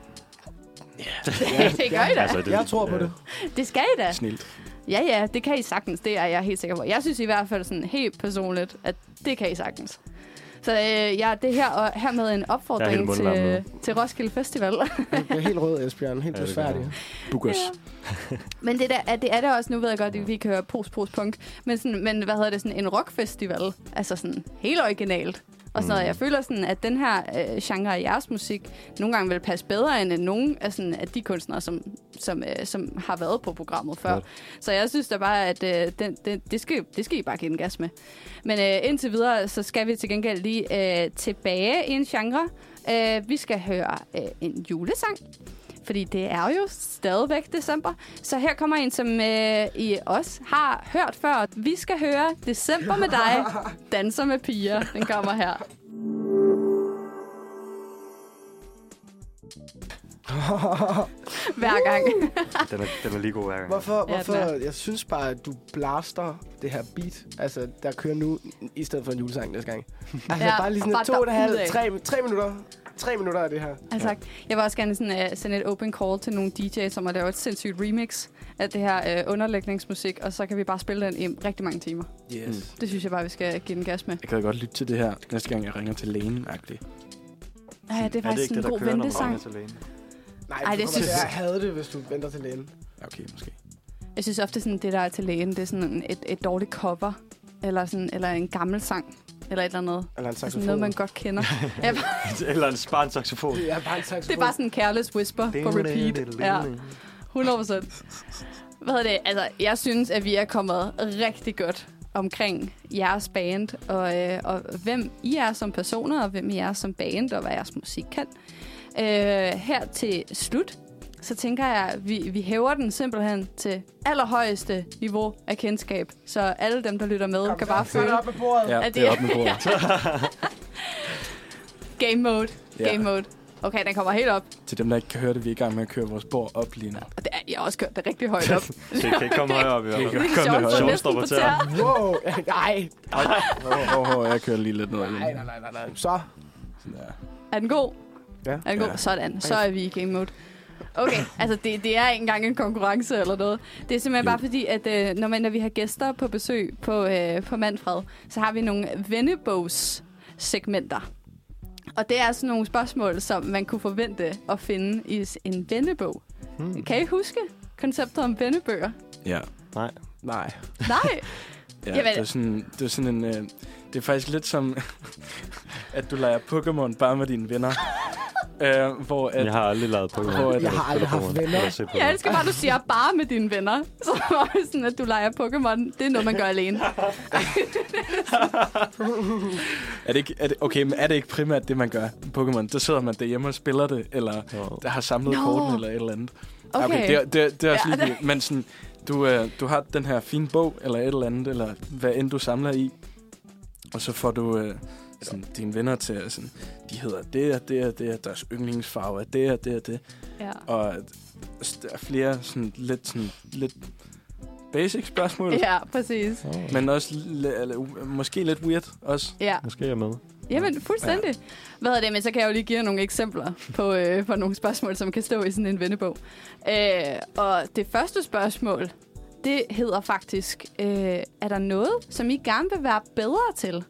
Yeah. det gør I da. Altså, det, Jeg tror på det. Det skal I da. Snilt. Ja, ja, det kan I sagtens. Det er jeg helt sikker på. Jeg synes i hvert fald sådan helt personligt, at det kan I sagtens. Så øh, ja, det her og hermed en er opfordring til, nu. til Roskilde Festival. Jeg er helt rød, Esbjørn. Helt Ja, det gør Book os. Ja. Men det, der, er- det er det også, nu ved jeg godt, at vi kan høre pos, pos, punk, men, sådan, men hvad hedder det, sådan en rockfestival, altså sådan helt originalt. Og sådan noget. Mm. Jeg føler sådan, at den her øh, genre af jeres musik nogle gange vil passe bedre end nogen af, sådan, af de kunstnere, som, som, øh, som har været på programmet før. Godt. Så jeg synes da bare, at øh, den, den, det, skal, det skal I bare give en gas med. Men øh, indtil videre, så skal vi til gengæld lige øh, tilbage i en genre. Øh, vi skal høre øh, en julesang. Fordi det er jo stadigvæk december. Så her kommer en, som øh, I også har hørt før. Vi skal høre December med dig, Danser med piger. Den kommer her. Hver gang. Den er, den er lige god hver gang. Hvorfor? Ja, hvorfor? er. Jeg synes bare, at du blaster det her beat, altså, der kører nu, i stedet for en julesang næste gang. Altså, Ja, bare lige sådan to og et halvt, tre, tre minutter. Tre minutter af det her. Altså, jeg vil også gerne sådan, uh, sende et open call til nogle DJ's, som har lavet et sindssygt remix af det her uh, underlægningsmusik, og så kan vi bare spille den i rigtig mange timer. Yes. Det synes jeg bare, vi skal give den gas med. Jeg kan godt lytte til det her, næste gang jeg ringer til lægen. -agtigt. Ja, det er er det faktisk ikke en det, der god kører, når man ventesang. Nej, Ej, det synes-. Jeg havde det, hvis du venter til lægen. Ja, okay, måske. Jeg synes ofte, sådan, det der er til lægen, det er sådan et, et dårligt cover, eller, sådan, eller en gammel sang, eller et eller andet. Eller en Det er sådan saxofon. noget, man godt kender. ja, Eller en sparen saxofon. Det er bare en saxofon. det er bare sådan en careless whisper på repeat. Ja, 100 procent. Hvad hedder det? Altså, jeg synes, at vi er kommet rigtig godt omkring jeres band, og, øh, og hvem I er som personer, og hvem I er som band, og hvad jeres musik kan. Øh, her til slut, så tænker jeg, at vi, vi hæver den simpelthen til allerhøjeste niveau af kendskab, så alle dem, der lytter med, Kom, kan bare føle op med bordet. Ja, Er det er op med bordet. game mode. Ja. Game mode. Okay, den kommer helt op. Til dem, der ikke kan høre det, vi er i gang med at køre vores bord op lige nu. Og det er, jeg har også kørt det rigtig højt op. Det kan ikke komme højere op i hvert Det fald. kan Det er Kom det sjovt, højere. tæer. tæer. Wow. Nej. Åh, oh, oh, jeg kører lige lidt ned. Nej, nej, nej, nej, nej. Så. Sådan der. Er den god? Ja. Er den god? Ja. Sådan. Så er vi i game mode. Okay, altså det, det er ikke engang en konkurrence eller noget. Det er simpelthen Jo. bare fordi, at øh, når, man, når vi har gæster på besøg på, øh, på Manfred, så har vi nogle vennebogs-segmenter. Og det er sådan nogle spørgsmål, som man kunne forvente at finde i en vennebog. Hmm. Kan I huske konceptet om vennebøger? Ja. Nej. Nej. Nej! Ja, Jamen- det er sådan, det er sådan en... Øh, det er faktisk lidt som, at du leger Pokémon bare med dine venner. øh, hvor at, Jeg har aldrig lavet Pokémon. Hvor er det? Eller Jeg har aldrig haft venner. Jeg Pokémon. elsker bare, at du siger bare med dine venner. Så det sådan, at du leger Pokémon. Det er noget, man gør alene. er det ikke, er det, okay, men er det ikke primært det, man gør Pokémon? Der sidder man derhjemme og spiller det, eller Jo. der har samlet Nå. korten, eller et eller andet. Okay. det, er- det, er- det er også Ja, lige, men sådan, du, øh, du har den her fine bog, eller et eller andet, eller hvad end du samler i, og så får du øh, sådan, dine venner til at sådan, de hedder det og det og det, og deres yndlingsfarve er det og det og det. Ja. Og der er flere sådan lidt, sådan, lidt basic spørgsmål, ja, præcis. Oh. men også eller, måske lidt weird også. Ja. Måske er jeg med. Jamen, fuldstændig. Ja. Hvad er det? Men så kan jeg jo lige give jer nogle eksempler på, øh, på nogle spørgsmål, som kan stå i sådan en vennebog. Øh, og det første spørgsmål, det hedder faktisk, øh, er der noget, som I gerne vil være bedre til?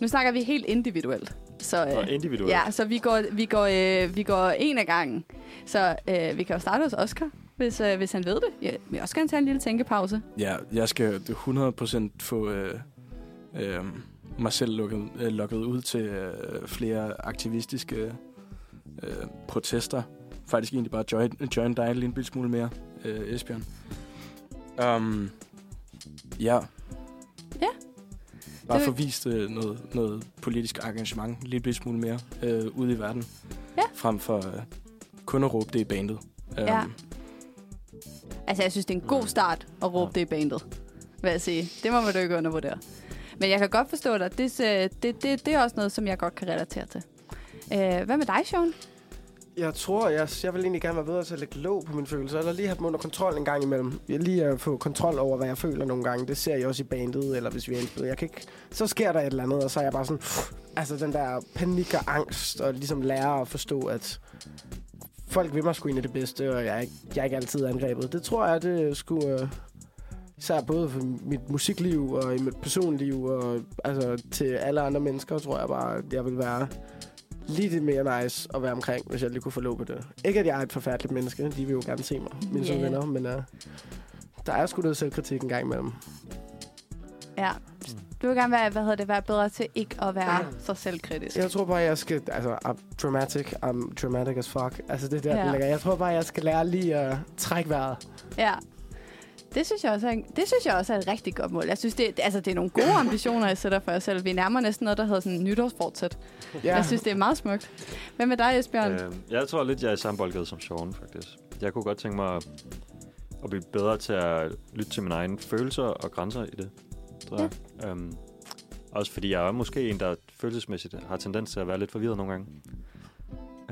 Nu snakker vi helt individuelt. Så, Og øh, individuelt. ja, så vi går, vi, går, øh, vi går en af gangen. Så øh, vi kan jo starte hos Oscar, hvis, øh, hvis han ved det. Jeg vil også gerne tage en lille tænkepause. Ja, jeg skal 100% få øh, øh, mig selv lukket, øh, lukket ud til øh, flere aktivistiske øh, protester. Faktisk egentlig bare join, join dig en lille smule mere, øh, Esbjørn. Um, ja. Ja. Bare Det- få vist øh, noget, noget politisk engagement en lille smule mere øh, ude i verden. Ja. Frem for øh, kun at råbe det i bandet. Um, Ja. Altså, jeg synes, det er en god start at råbe Ja. det i bandet, vil jeg sige. Det må man jo ikke undervurdere. Men jeg kan godt forstå dig. Det, øh, det, det, det er også noget, som jeg godt kan relatere til. Øh, hvad med dig, Sean? Jeg tror, jeg, jeg vil egentlig gerne være bedre til at lægge låg på mine følelser, eller lige have dem under kontrol en gang imellem. Jeg lige at få kontrol over, hvad jeg føler nogle gange. Det ser jeg også i bandet, eller hvis vi er indspillet. Jeg kan ikke... Så sker der et eller andet, og så er jeg bare sådan... Altså den der panik og angst, og ligesom lære at forstå, at folk vil mig sgu egentlig det bedste, og jeg er ikke, jeg er ikke altid angrebet. Det tror jeg, det skulle... Uh, især både for mit musikliv og i mit personliv, og altså til alle andre mennesker, tror jeg bare, jeg vil være lige det mere nice at være omkring, hvis jeg lige kunne få lov på det. Ikke, at jeg er et forfærdeligt menneske. De vil jo gerne se mig, mine yeah. venner. Men uh, der er sgu noget selvkritik en gang imellem. Ja. Du vil gerne være, hvad hedder det, være bedre til ikke at være så selvkritisk. Jeg tror bare, jeg skal... Altså, I'm dramatic. I'm dramatic as fuck. Altså, det der, Ja. Jeg tror bare, jeg skal lære lige at trække vejret. Ja. Det synes, jeg også er det synes jeg også er et rigtig godt mål. Jeg synes, det, altså, det er nogle gode ambitioner, jeg sætter for jer selv. Vi nærmer næsten noget, der hedder sådan nytårsfortsæt. Ja. Ja. Jeg synes, det er meget smukt. Hvad med dig, Esbjørn? Øh. Jeg tror lidt, jeg er i samme boldgade som Sean, faktisk. Jeg kunne godt tænke mig at, at blive bedre til at lytte til mine egne følelser og grænser i det, tror jeg. Um, også fordi jeg er måske en, der følelsesmæssigt har tendens til at være lidt forvirret nogle gange.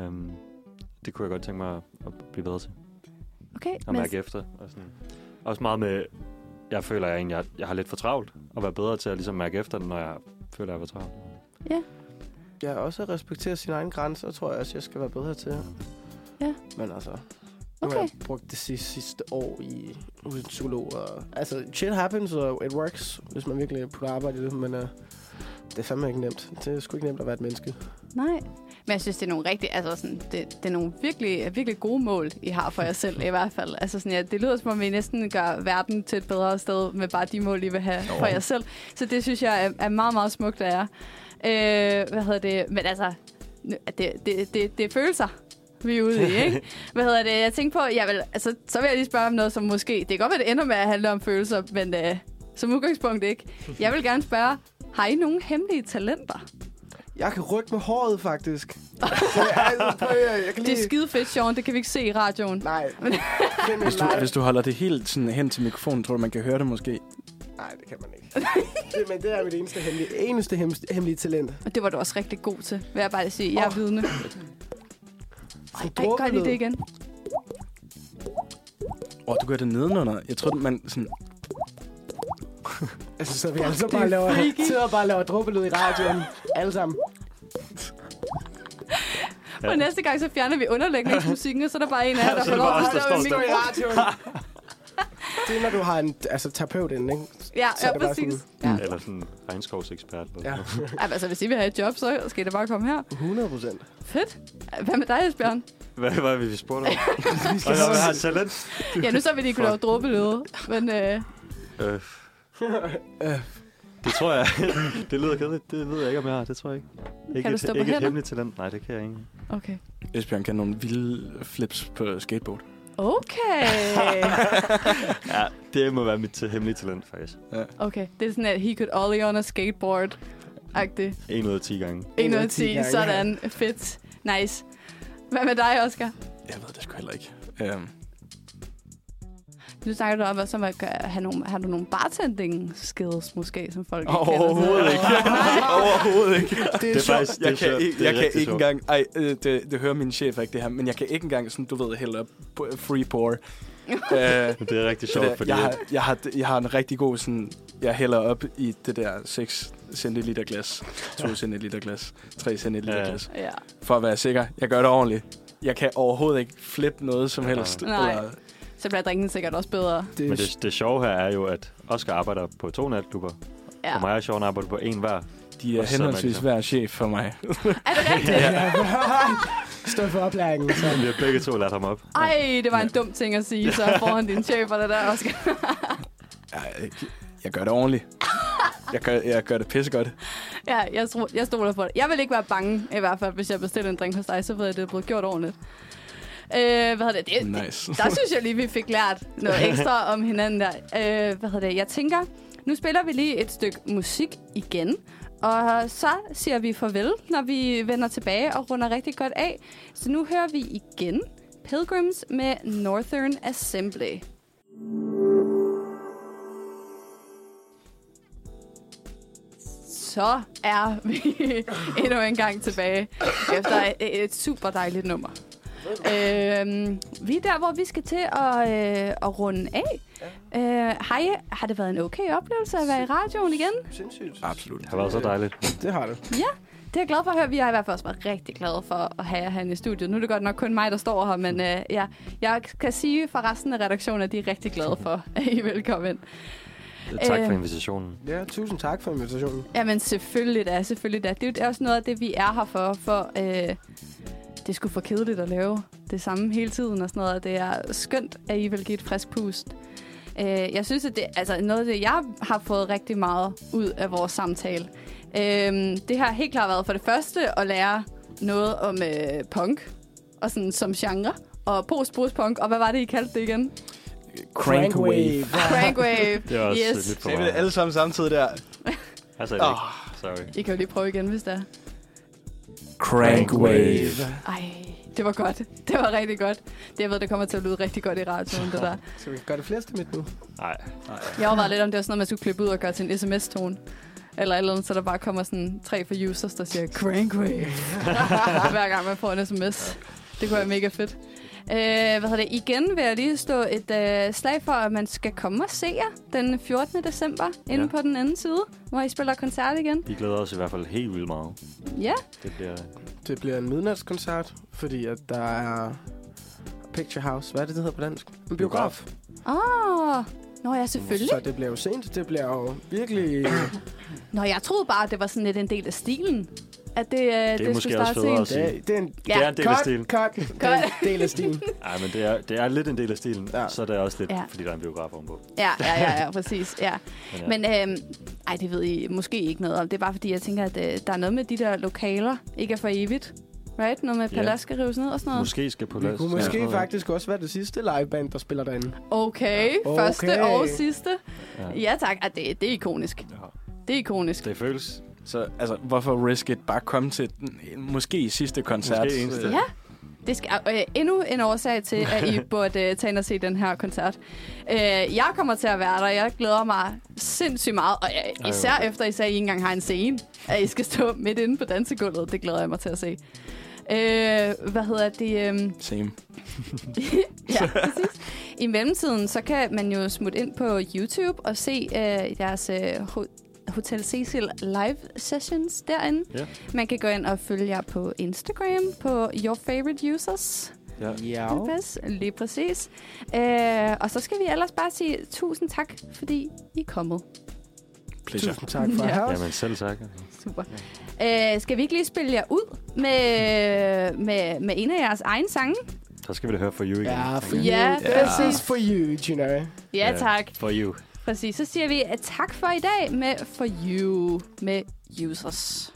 Um, det kunne jeg godt tænke mig at, blive bedre til. Okay, At mærke efter. Og sådan. Også meget med, jeg føler, at jeg, egentlig, jeg, jeg har lidt for travlt. Og være bedre til at ligesom mærke efter, når jeg føler, at jeg er for travlt. Jeg også at respektere sine egne grænser, tror jeg også, jeg skal være bedre til. Ja. Men altså... Nu Okay. har jeg brugt det sidste, sidste år i en psykolog. Og, altså, shit happens, og it works, hvis man virkelig putter arbejde i det. Men uh, det er fandme ikke nemt. Det er sgu ikke nemt at være et menneske. Nej. Men jeg synes, det er nogle rigtig, altså sådan, det, det er nogle virkelig, virkelig gode mål, I har for jer selv i hvert fald. Altså sådan, ja, det lyder som om, I næsten gør verden til et bedre sted med bare de mål, I vil have for jer selv. Så det synes jeg er, er meget, meget smukt af jer. Øh, hvad hedder det? Men altså, det, det, det, det er følelser, vi er ude i, ikke? Hvad hedder det? Jeg tænkte på, jeg vil, altså, så vil jeg lige spørge om noget, som måske... Det kan godt være, det ender med at handle om følelser, men øh, som udgangspunkt ikke. Jeg vil gerne spørge, har I nogle hemmelige talenter? Jeg kan rykke med håret, faktisk. Så jeg, altså, prøv, at- jeg kan Det lige... er skide fedt, Sean. Det kan vi ikke se i radioen. Nej. Hvis du, hvis du holder det helt sådan hen til mikrofonen, tror du, man kan høre det måske? Nej, det kan man ikke. det, men det er mit eneste hemmelige, eneste hem- hemmelige talent. Og det var du også rigtig god til, vil jeg bare lige sige. Jeg er Åh. vidne. Ej, ej, gør lige det igen. Åh, oh, du gør det nedenunder. Jeg tror, man sådan... Altså, så vi altså det er bare laver, sidder og bare laver dråbelyd i radioen. Alle sammen. Og næste gang, så fjerner vi underlægningsmusikken, og så er der bare en af jer, der så får det lov til at stå i radioen. Det er, når du har en altså, terapeut inde, ikke? Ja, Så ja, det præcis. sådan- Ja. Eller sådan en regnskovsekspert. Eller Ja. Ej, altså, hvis I vil have et job, så skal da bare komme her. 100 procent. Fedt. Hvad med dig, Esbjørn? Hvad var det, vi spurgte om? Vi Og skal jeg har talent. Ja, nu så vil de kunne lave dråbelyde. Men øh, Øh, Det tror jeg. det lyder kedeligt. Det ved jeg ikke, om jeg har. Det tror jeg ikke. Ikke, du et, stå på ikke et hemmeligt talent. Nej, det kan jeg ikke. Okay. Esbjørn kan nogle vilde flips på skateboard. Okay. Ja, det må være mit til hemmelige talent, faktisk. Okay, det er sådan, at he could ollie on a skateboard. Agtigt. 1 ud af 10 gange. 1 ud af 10, gange. sådan. Fedt. Nice. Hvad med dig, Oscar? Jeg ved det sgu heller ikke. Um, Nu snakker du om, at så have nogle, har du nogle bartending skills måske, som folk ikke Overhovedet ikke. Overhovedet ikke. Det er faktisk det er Jeg kan, sjovt. ikke, Det er jeg kan ikke engang... Ej, øh, det, det hører min chef ikke det her, men jeg kan ikke engang sådan, du ved, hælde op free pour. øh, det er rigtig sjovt, fordi... jeg, har, jeg, har, jeg har en rigtig god sådan... Jeg hælder op i det der 6 centiliter glas, 2 centiliter glas, 3 centiliter Ja. glas. Ja. For at være sikker, jeg gør det ordentligt. Jeg kan overhovedet ikke flippe noget som helst. Nej. Eller, Så bliver drinken sikkert også bedre. Det, Men det, det sjove her er jo, at Oscar arbejder på to natklubber, ja. Ja. og mig og Sean arbejder på en hver. de er henholdsvis så- hver chef for mig. Er det rigtigt? ja. Stå for oplæringen. Så. Vi har begge to ladt ham op. Ej, det var en dum ting at sige, så foran din chef og det der, Oscar. Jeg, jeg gør det ordentligt. Jeg gør, jeg gør det pissegodt. Ja, jeg, tro, jeg stoler på det. Jeg vil ikke være bange, i hvert fald, hvis jeg bestiller en drink hos dig, så ved jeg, at det er blevet gjort ordentligt. Øh, hvad hedder det? det? Nice. Der synes jeg lige, vi fik lært noget ekstra om hinanden der. Øh, hvad hedder det? Jeg tænker, nu spiller vi lige et stykke musik igen. Og så siger vi farvel, når vi vender tilbage og runder rigtig godt af. Så nu hører vi igen Pilgrims med Northern Assembly. Så er vi endnu en gang tilbage efter et, et super dejligt nummer. Øhm, vi er der, hvor vi skal til at, øh, at runde af. Ja. Øh, hej, har det været en okay oplevelse at være i radioen igen? Sindssygt. Absolut. Det har været så dejligt. Det har det. Det er jeg glad for at høre. Vi har i hvert fald også været rigtig glade for at have jer herinde i studiet. Nu er det godt nok kun mig, der står her, men øh, ja, jeg kan sige for resten af redaktionen, at de er rigtig glade for, at I er velkommen. Tak for Øh. invitationen. Ja, tusind tak for invitationen. Jamen selvfølgelig da, selvfølgelig da. Det er også noget af det, vi er her for, for øh, det skulle for kedeligt at lave det samme hele tiden og sådan noget. Det er skønt, at I vil give et frisk pust. Øh, jeg synes, at det altså noget af det, jeg har fået rigtig meget ud af vores samtale. Øh, det har helt klart været for det første at lære noget om øh, punk, og sådan som genre, og post-post-punk, og hvad var det, I kaldte det igen? Crankwave. Crankwave. Det er også yes. yes. lidt for Sagde vi det alle sammen samtidig der? Altså, ikke. Oh, Sorry. I kan jo lige prøve igen, hvis det er. Crankwave. Ej, det var godt. Det var rigtig godt. Det, jeg ved, det kommer til at lyde rigtig godt i radioen, det der. Skal vi gøre det flere midt nu? Nej. Jeg overvejede lidt, om det var sådan noget, man skulle klippe ud og gøre til en sms-tone. Eller et eller andet, så der bare kommer sådan tre for users, der siger crankwave. Hver gang man får en sms. Det kunne være mega fedt. Øh, hvad hedder det? Igen vil jeg lige stå et øh, slag for, at man skal komme og se jer den 14. december inde Ja. på den anden side, hvor I spiller koncert igen. Vi glæder os i hvert fald helt vildt meget. Ja, Det bliver... Det bliver en midnatskoncert, fordi at der er Picture House. Hvad er det, det hedder på dansk? En biograf. Åh, oh, Nå ja, selvfølgelig. Så det bliver jo sent. Det bliver jo virkelig... Nå, jeg troede bare, at det var sådan lidt en del af stilen. At det, øh, det, det måske skulle også starte federe at det, er, det er en Ja. Det er en del af cut, stilen. cut. Det er en del af stilen. Nej, men det er, det er lidt en del af stilen. Ja. Ja. Så er det også lidt, Ja. ja. fordi der er en biograf ovenpå. Ja, ja, ja, ja, præcis. Ja. Men, ja. Men øhm, ej, det ved I måske ikke noget om. Det er bare fordi, jeg tænker, at øh, der er noget med de der lokaler, ikke er for evigt. Right? Noget med Ja. palads skal rives ned og sådan noget. Måske skal på Det kunne måske faktisk også være det sidste liveband, der spiller derinde. Okay, Okay. første og sidste. Ja. Ja tak, ah, det, det er ikonisk. Ja. Det er ikonisk. Det føles. Så altså, hvorfor risk it? Bare komme til den, måske sidste koncert. Måske eneste. Ja. Det skal, øh, endnu en årsag til, at I burde øh, tage ind og se den her koncert. Øh, jeg kommer til at være der. Jeg glæder mig sindssygt meget. Og øh, især efter I sagde, at I ikke engang har en scene. At I skal stå midt inde på dansegulvet. Det glæder jeg mig til at se. Øh, hvad hedder det? Øh, Same. ja, præcis. I mellemtiden, så kan man jo smutte ind på YouTube og se øh, deres øh, ho- Hotel Cecil live sessions derinde. Ja. Man kan gå ind og følge jer på Instagram på Your Favorite Users. Ja. Ja. Pas, lige præcis. Øh, og så skal vi ellers bare sige tusind tak, fordi I er kommet. Pleasure. Tusind tak for Ja. at have os. Jamen selv tak. Super. Øh, skal vi ikke lige spille jer ud med, med, med en af jeres egen sange? Så skal vi da høre for you igen. Ja, for Ja, you. This præcis. is for you, you know. Ja, Ja. tak. For you. Præcis. Så siger vi eh, tak for i dag med For You med Users.